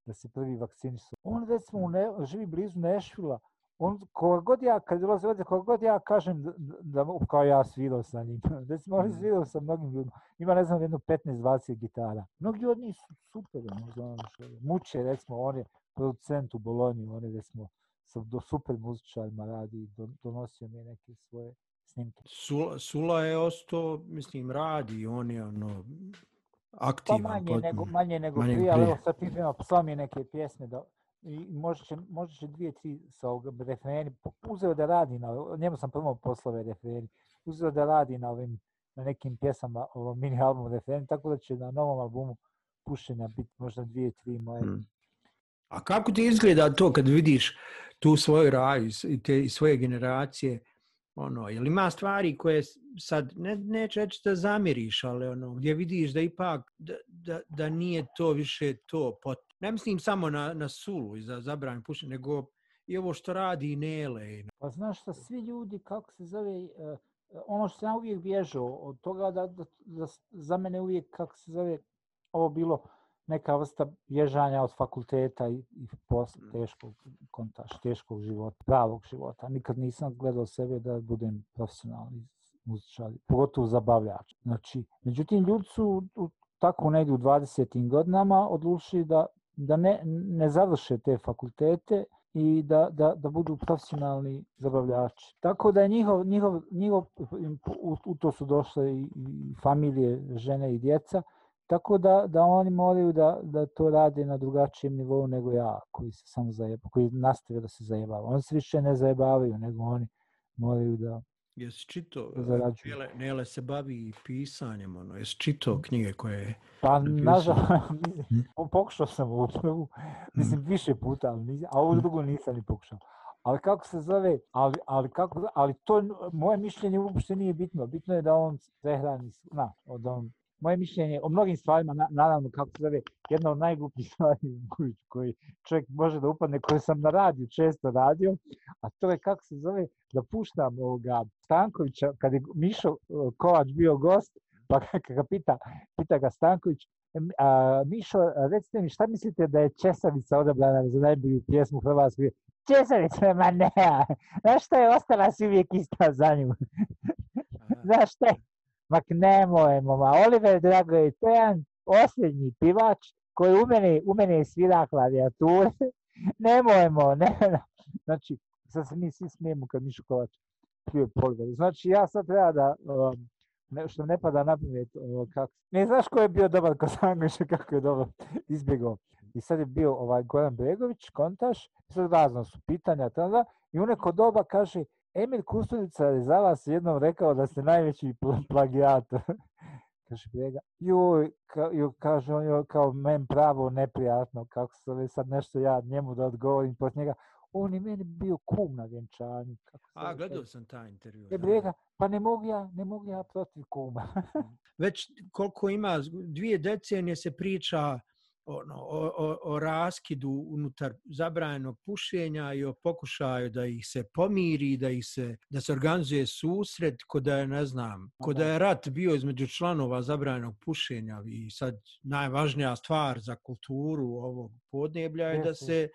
da se prvi vakcinisu. On recimo u ne, živi blizu Nešvila, on koga god ja, kad dolaze ovdje, koga god ja kažem da, da kao ja svirao sa njim, recimo mm. on mhm. svirao sa mnogim ljudima, ima ne znam jedno 15-20 gitara. Mnogi od njih su super, možda ono što je. Muče, recimo, on je producent u Bolonji, on je recimo sa, do super muzičarima radi, do, donosio mi neke svoje snimke. Sula, Sula je osto, mislim, radi i on je ono, aktivan. Pa manje, pot... nego, manje nego manje prije, ali evo sad pišem, psa mi neke pjesme da... I možda će, možda će dvije, tri sa ovog refreni, uzeo da radi na, njemu sam prvo poslao ove refreni, uzeo da radi na ovim, na nekim pjesama, ovom mini albumu refreni, tako da će na novom albumu pušenja biti možda dvije, tri moje. Hmm. A kako ti izgleda to kad vidiš tu svoj raj i te, svoje generacije, uh, ono, jel ima stvari koje sad ne, neće reći da zamiriš, ali ono, gdje vidiš da ipak da, da, da nije to više to pot. Ne mislim samo na, na sulu i za zabranje pušenje, nego i ovo što radi i nele. Pa znaš šta, svi ljudi, kako se zove, uh, ono što sam uvijek bježao od toga da, da, da, za mene uvijek, kako se zove, ovo bilo, uh, neka vrsta bježanja od fakulteta i, i posle mm. teškog kontaš, teškog života, pravog života. Nikad nisam gledao sebe da budem profesionalni muzičar, pogotovo zabavljač. Znači, međutim, ljudi su u, tako negdje u 20-im godinama odlušili da, da ne, ne završe te fakultete i da, da, da budu profesionalni zabavljači. Tako da je njihov, njihov, njihov u, u to su došle i, i familije, žene i djeca, Tako da, da oni moraju da, da to rade na drugačijem nivou nego ja, koji se samo zajeba, koji nastave da se zajebava. Oni se više ne zajebavaju, nego oni moraju da Jesi čito, zarađuju. Nele, Nele se bavi pisanjem, ono. jesi čito mm. knjige koje... Pa, nažalno, pokušao sam ovu prvu, mislim, mm. više puta, ali nis, a ovu drugu nisam ni pokušao. Ali kako se zove, ali, ali, kako, ali to moje mišljenje uopšte nije bitno. Bitno je da on prehrani, na, da on moje mišljenje o mnogim stvarima, na, naravno, kako se zove, jedna od najglupih stvari koji čovjek može da upadne, koje sam na radiju često radio, a to je kako se zove, da puštam ovoga Stankovića, kada je Mišo Kovač bio gost, pa kada ga pita, pita ga Stanković, a, Mišo, recite mi, šta mislite da je Česavica odabrana za najbolju pjesmu u Hrvatskoj? Česavica, ma ne, znaš šta je, ostala si uvijek ista za nju. Znaš šta je, Mak nemojmo, ma Oliver Dragoj, to je jedan osrednji pivač koji u mene, u mene svira klavijature. nemojmo, ne, ne. Znači, sad se mi svi smijemo kad Mišu Kovač pije Oliver. Znači, ja sad treba da, um, ne, što ne pada na pamet, um, kako, ne znaš ko je bio dobar kod Sangliša, kako je dobro izbjegao. I sad je bio ovaj Goran Bregović, kontaš, sad razno su pitanja, tada, i u neko doba kaže, Emil Kusturica je za vas jednom rekao da ste najveći pl plagijator. kaže Brega, joj, ka, joj, kaže on joj, kao men pravo neprijatno, kako se ve sad nešto ja njemu da odgovorim pod njega. On je meni bio kum na vjenčanju. A, gledao sam taj intervju. E, Brega, pa ne mogu ja, ne mogu ja protiv kuma. Već koliko ima, dvije decenije se priča uh, ono, o, o, o raskidu unutar zabranjenog pušenja i o pokušaju da ih se pomiri, da ih se, da se organizuje susret ko da je, ne znam, ko da je rat bio između članova zabranjenog pušenja i sad najvažnija stvar za kulturu ovog podneblja je da se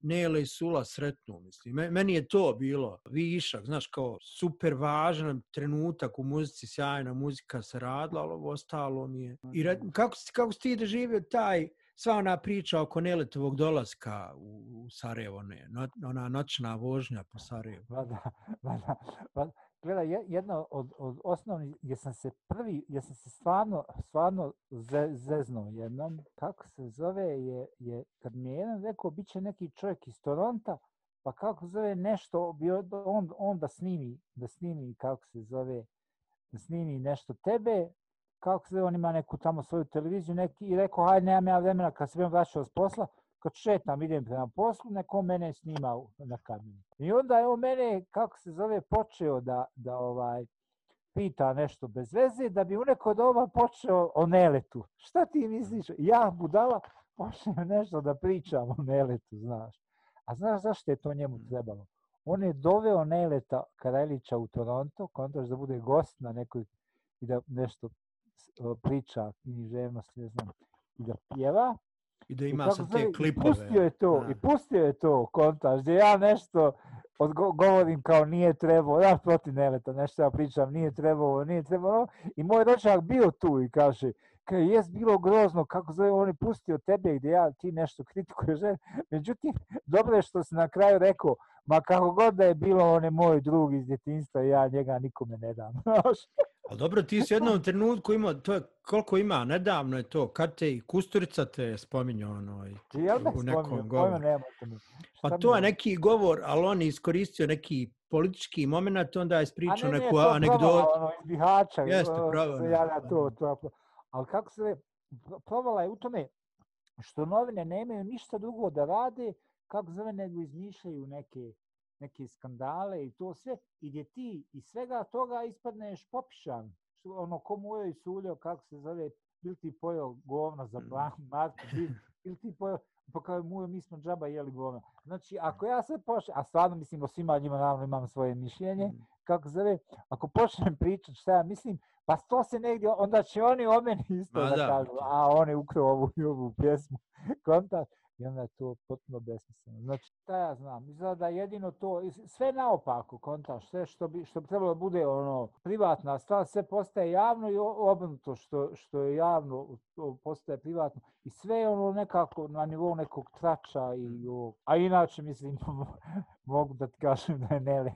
Nele i Sula sretnu, mislim. Meni je to bilo višak, znaš, kao super važan trenutak u muzici, sjajna muzika se radila, ali ovo ostalo mi je. I red, kako, kako si ti doživio taj, sva ona priča oko Neletovog dolaska u, u Sarajevo, ne, no, ona noćna vožnja po Sarajevo. Ba da, ba da, ba, gleda, jedno od, od osnovnih, gdje sam se prvi, gdje sam se stvarno, stvarno ze, zeznuo jednom, kako se zove, je, je kad mi je jedan rekao, bit će neki čovjek iz Toronta, pa kako zove nešto, bi on, on da snimi, da snimi, kako se zove, snimi nešto tebe, kako se on ima neku tamo svoju televiziju neki, i rekao, hajde, nemam ja vremena kad se bih vraćao s posla, kad šetam, idem prema poslu, neko mene snima na kamenu. I onda je on mene, kako se zove, počeo da, da ovaj, pita nešto bez veze, da bi u neko doba počeo o neletu. Šta ti misliš? Ja, budala, počeo nešto da pričam o neletu, znaš. A znaš zašto je to njemu mm. trebalo? On je doveo neleta Karajlića u Toronto, kontraš da bude gost na nekoj i da nešto priča književnost, ne znam, i da pjeva. I da ima I sad te klipove. I pustio je to, da. i pustio je to kontaž, gdje ja nešto govorim kao nije trebao, ja protiv neleta, nešto ja pričam, nije trebao, nije trebao, ono, i moj rođak bio tu i kaže, kao je bilo grozno, kako zove, on je pustio tebe gdje ja ti nešto kritikuješ, međutim, dobro je što se na kraju rekao, ma kako god da je bilo, on je moj drug iz djetinstva i ja njega nikome ne dam. Ali dobro, ti si u jednom trenutku imao, to je, koliko ima, nedavno je to, kad te i Kusturica te spominje, ono, i u nekom govoru. Pa to je neki govor, ali on je iskoristio neki politički moment, onda je spričao neku anegdotu. A ne, ne, to je provala, ono, izbihača, ono, to, to, to. Ali kako se, provala je u tome što novine nemaju ništa drugo da rade, kako zove, nego izmišljaju neke, neke skandale i to sve, i gdje ti iz svega toga ispadneš popišan, što, ono, ko mu i suljo, kako se zove, ili ti pojao govna za blanu, mm. matku, ili ti pojao, pa kao je mujo, mi smo džaba jeli govna. Znači, ako ja sve počnem, a stvarno mislim o svima njima, naravno imam svoje mišljenje, mm. kako zove, ako počnem pričati šta ja mislim, pa to se negdje, onda će oni o meni isto Ma, da, da, kažu, a on je ukrao ovu, ovu pjesmu, kontakt i onda je to potpuno besmisleno. Znači, šta ja znam, izgleda jedino to, sve naopako, kontaš, sve što bi, što bi trebalo da bude ono, privatna stvar, sve postaje javno i obrnuto što, što je javno, postaje privatno i sve je ono nekako na nivou nekog trača i mm. a inače mislim, mogu da ti kažem da je nele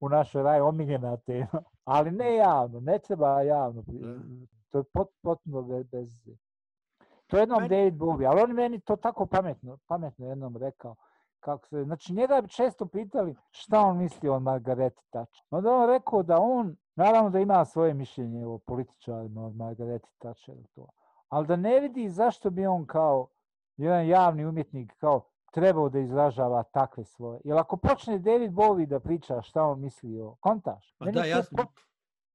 u našoj raj omiljena tema, ali ne mm. javno, ne treba javno, mm. to je potpuno bez, bez, To je jednom meni... David Bowie, ali on meni to tako pametno, pametno jednom rekao. Kako se, znači njega bi često pitali šta on misli o Margareti Tači. Onda on rekao da on, naravno da ima svoje mišljenje o političarima od Margareti Tači, to. ali da ne vidi zašto bi on kao jedan javni umjetnik kao trebao da izražava takve svoje. Jer ako počne David Bowie da priča šta on misli o kontaž, pa meni da, jasno.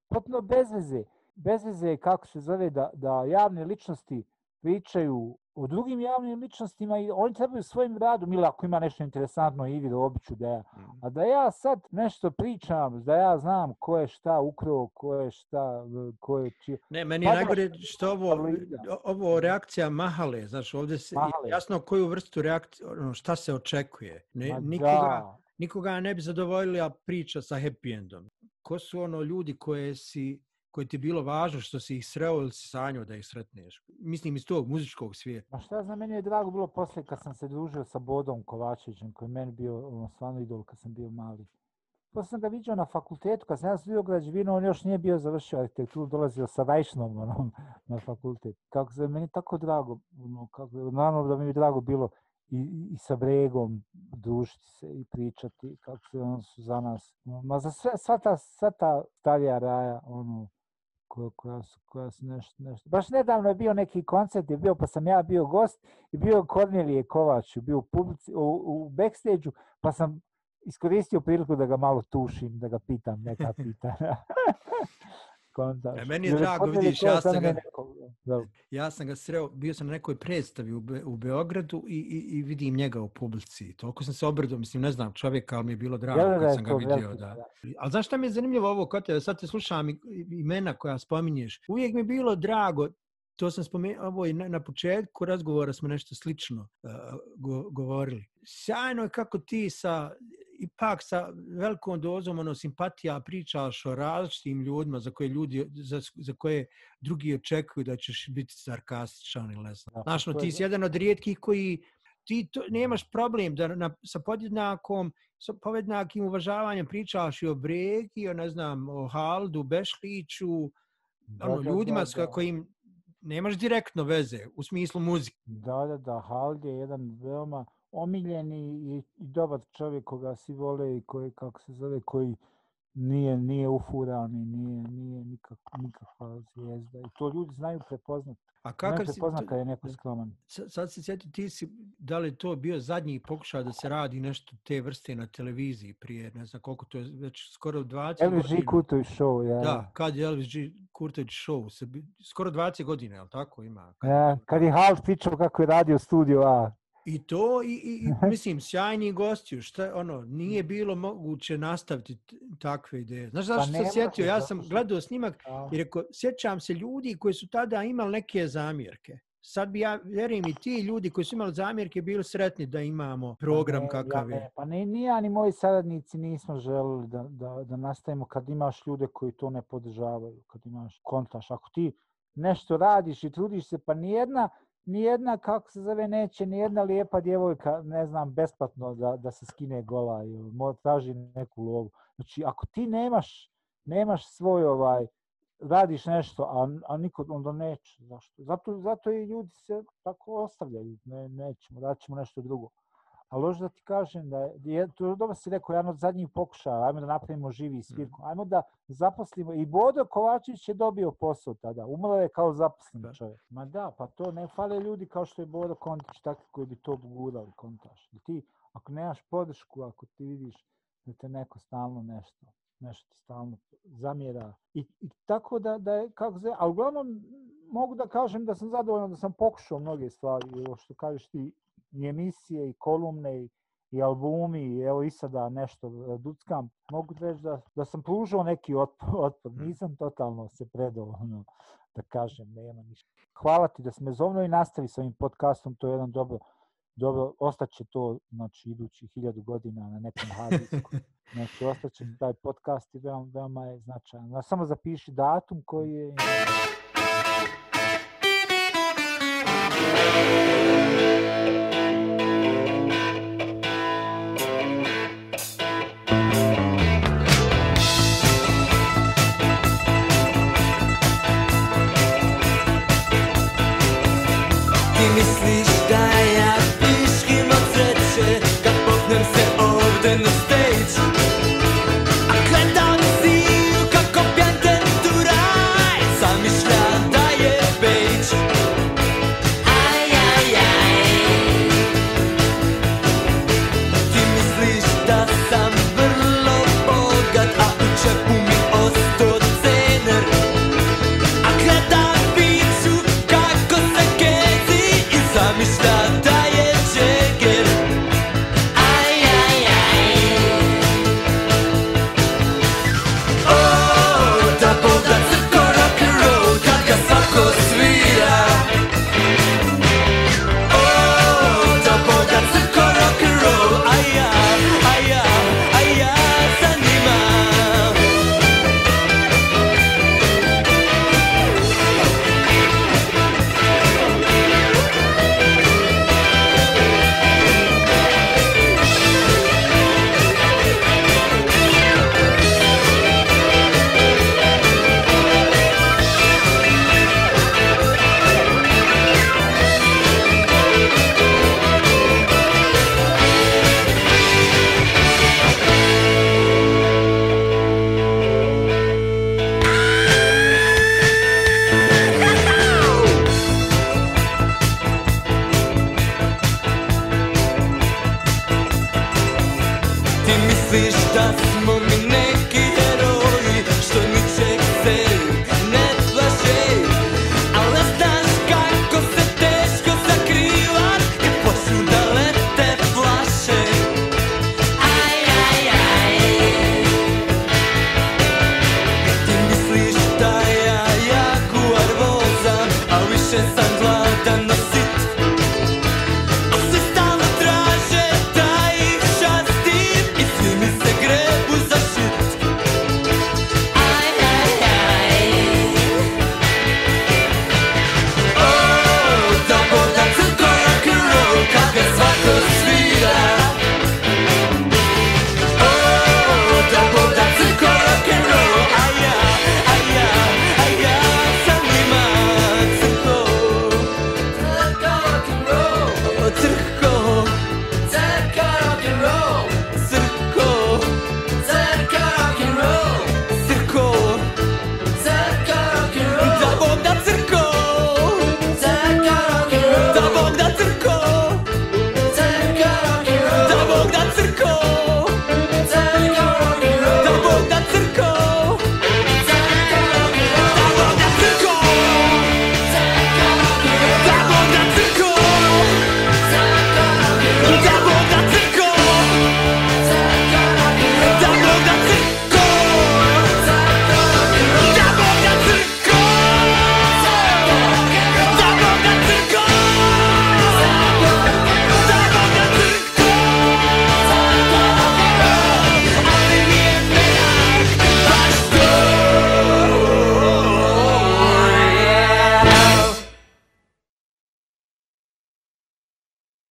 potpuno bez veze, bez veze kako se zove da, da javne ličnosti pričaju o drugim javnim ličnostima i oni trebaju svojim radom, ili ako ima nešto interesantno, i vidio običu da ja, mm. a da ja sad nešto pričam, da ja znam ko je šta ukrao, ko je šta, ko je čio. Ne, meni je pa najgore što ovo, ovo reakcija mahale, znaš, ovdje se mahale. jasno koju vrstu reakcije, ono, šta se očekuje. Ne, Ma nikoga, da. nikoga ne bi zadovoljila priča sa happy endom. Ko su ono ljudi koje si koje ti je bilo važno što si ih sreo ili si sanjao da ih sretneš? Mislim iz tog muzičkog svijeta. Ma šta znam, meni je drago bilo poslije kad sam se družio sa Bodom Kovačićem, koji je meni bio ono, stvarno idol kad sam bio mali. Poslije sam ga vidio na fakultetu, kad sam ja studio građevinu, on još nije bio završio arhitekturu, dolazio sa Vajšnom ono, na fakultet. Kako se meni tako drago, ono, kako, naravno da mi je drago bilo i, i sa Bregom družiti se i pričati kako se ono su za nas. Ono, ma za sve, sva ta, sva ta starija raja, ono, koja, koja, koja se nešto, nešto... Baš nedavno je bio neki koncert, je bio, pa sam ja bio gost i bio Kornelije Kovač, bio u, publici, u, u backstage-u, pa sam iskoristio priliku da ga malo tušim, da ga pitam neka pitanja kontaš. E, meni je drago, vidiš, ja sam, ga, ja sam ga sreo, bio sam na nekoj predstavi u, Be, u Beogradu i, i, i vidim njega u publici. Toliko sam se obrdo, mislim, ne znam, čovjeka, ali mi je bilo drago ja, kad sam ga to, vidio. Ja, da. Ali znaš šta mi je zanimljivo ovo, kod te, sad te slušam imena koja spominješ. Uvijek mi je bilo drago to sam spomenuo, ovo i na, na početku razgovora smo nešto slično uh, go, govorili. Sjajno je kako ti sa ipak sa velikom dozom ono, simpatija pričaš o različitim ljudima za koje, ljudi, za, za koje drugi očekuju da ćeš biti sarkastičan ili ne znam. Da, znaš, no, ti je... si jedan od rijetkih koji ti to, nemaš problem da na, sa podjednakom, sa povednakim uvažavanjem pričaš i o Bregi, o ne znam, o Haldu, Bešliću, da, ono, da, ljudima da, da. s kojim nemaš direktno veze u smislu muzike. Da, da, da, Hald je jedan veoma omiljeni i, i dobar čovjek koga svi vole i koji, kako se zove, koji nije, nije ufuran i nije, nije nikak, nikakva zvijezda. I to ljudi znaju prepoznat. A kakav znaju prepoznat si... kada je neko skloman. Sad se sjeti, ti si, da li to bio zadnji pokušaj da se radi nešto te vrste na televiziji prije, ne znam koliko to je, već skoro 20 Elvis godina. Elvis G. Kurtoj show, ja. Da, kad je Elvis G. Kurtoj show, skoro 20 godina, je li tako ima? Kad... Ja, kad je Halt pričao kako je radio studio, a, I to, i, i, i mislim, sjajni gosti, šta, ono, nije bilo moguće nastaviti takve ideje. Znaš pa zašto pa sam možda, sjetio? Ja sam gledao snimak a. i rekao, sjećam se ljudi koji su tada imali neke zamjerke. Sad bi ja, vjerujem i ti ljudi koji su imali zamjerke, bili sretni da imamo pa program pa ne, kakav ja, je. Ne, pa ne, ni ja ni moji saradnici nismo želili da, da, da nastavimo kad imaš ljude koji to ne podržavaju, kad imaš kontaš. Ako ti nešto radiš i trudiš se, pa nijedna... jedna nijedna, kako se zove, neće, nijedna lijepa djevojka, ne znam, besplatno da, da se skine gola i mora traži neku lovu. Znači, ako ti nemaš, nemaš svoj ovaj, radiš nešto, a, a niko onda neće. Zašto? Zato, zato i ljudi se tako ostavljaju. Ne, nećemo, radit ćemo nešto drugo. Uh, Ali hoću da ti kažem da je, to dobro si rekao, jedan od zadnjih pokušaja, ajmo da napravimo živi svirku, mm. ajmo da zaposlimo. I Bodo Kovačević je dobio posao tada, umrao je kao zaposlen da. čovjek. Ma da, pa to ne fale ljudi kao što je Bodo Kontić, takvi koji bi to gurali, kontaš. I ti, ako nemaš podršku, ako ti vidiš da te neko stalno nešto, nešto ti stalno zamjera. I, i tako da, da je, kako zove, ali uglavnom mogu da kažem da sam zadovoljan, da sam pokušao mnoge stvari, što kažeš ti, i emisije i kolumne i, i albumi i evo i sada nešto e, duckam, mogu reći da, da sam plužao neki otpor, otpor. Mm. nisam totalno se predovoljno da kažem, nema ništa. Hvala ti da sam me zovno i nastavi sa ovim podcastom, to je jedan dobro, dobro, ostaće to znači idući hiljadu godina na nekom hadisku. Znači, ostaće taj podcast i veoma, veoma je značajan. Znači, samo zapiši datum koji je... Thank you.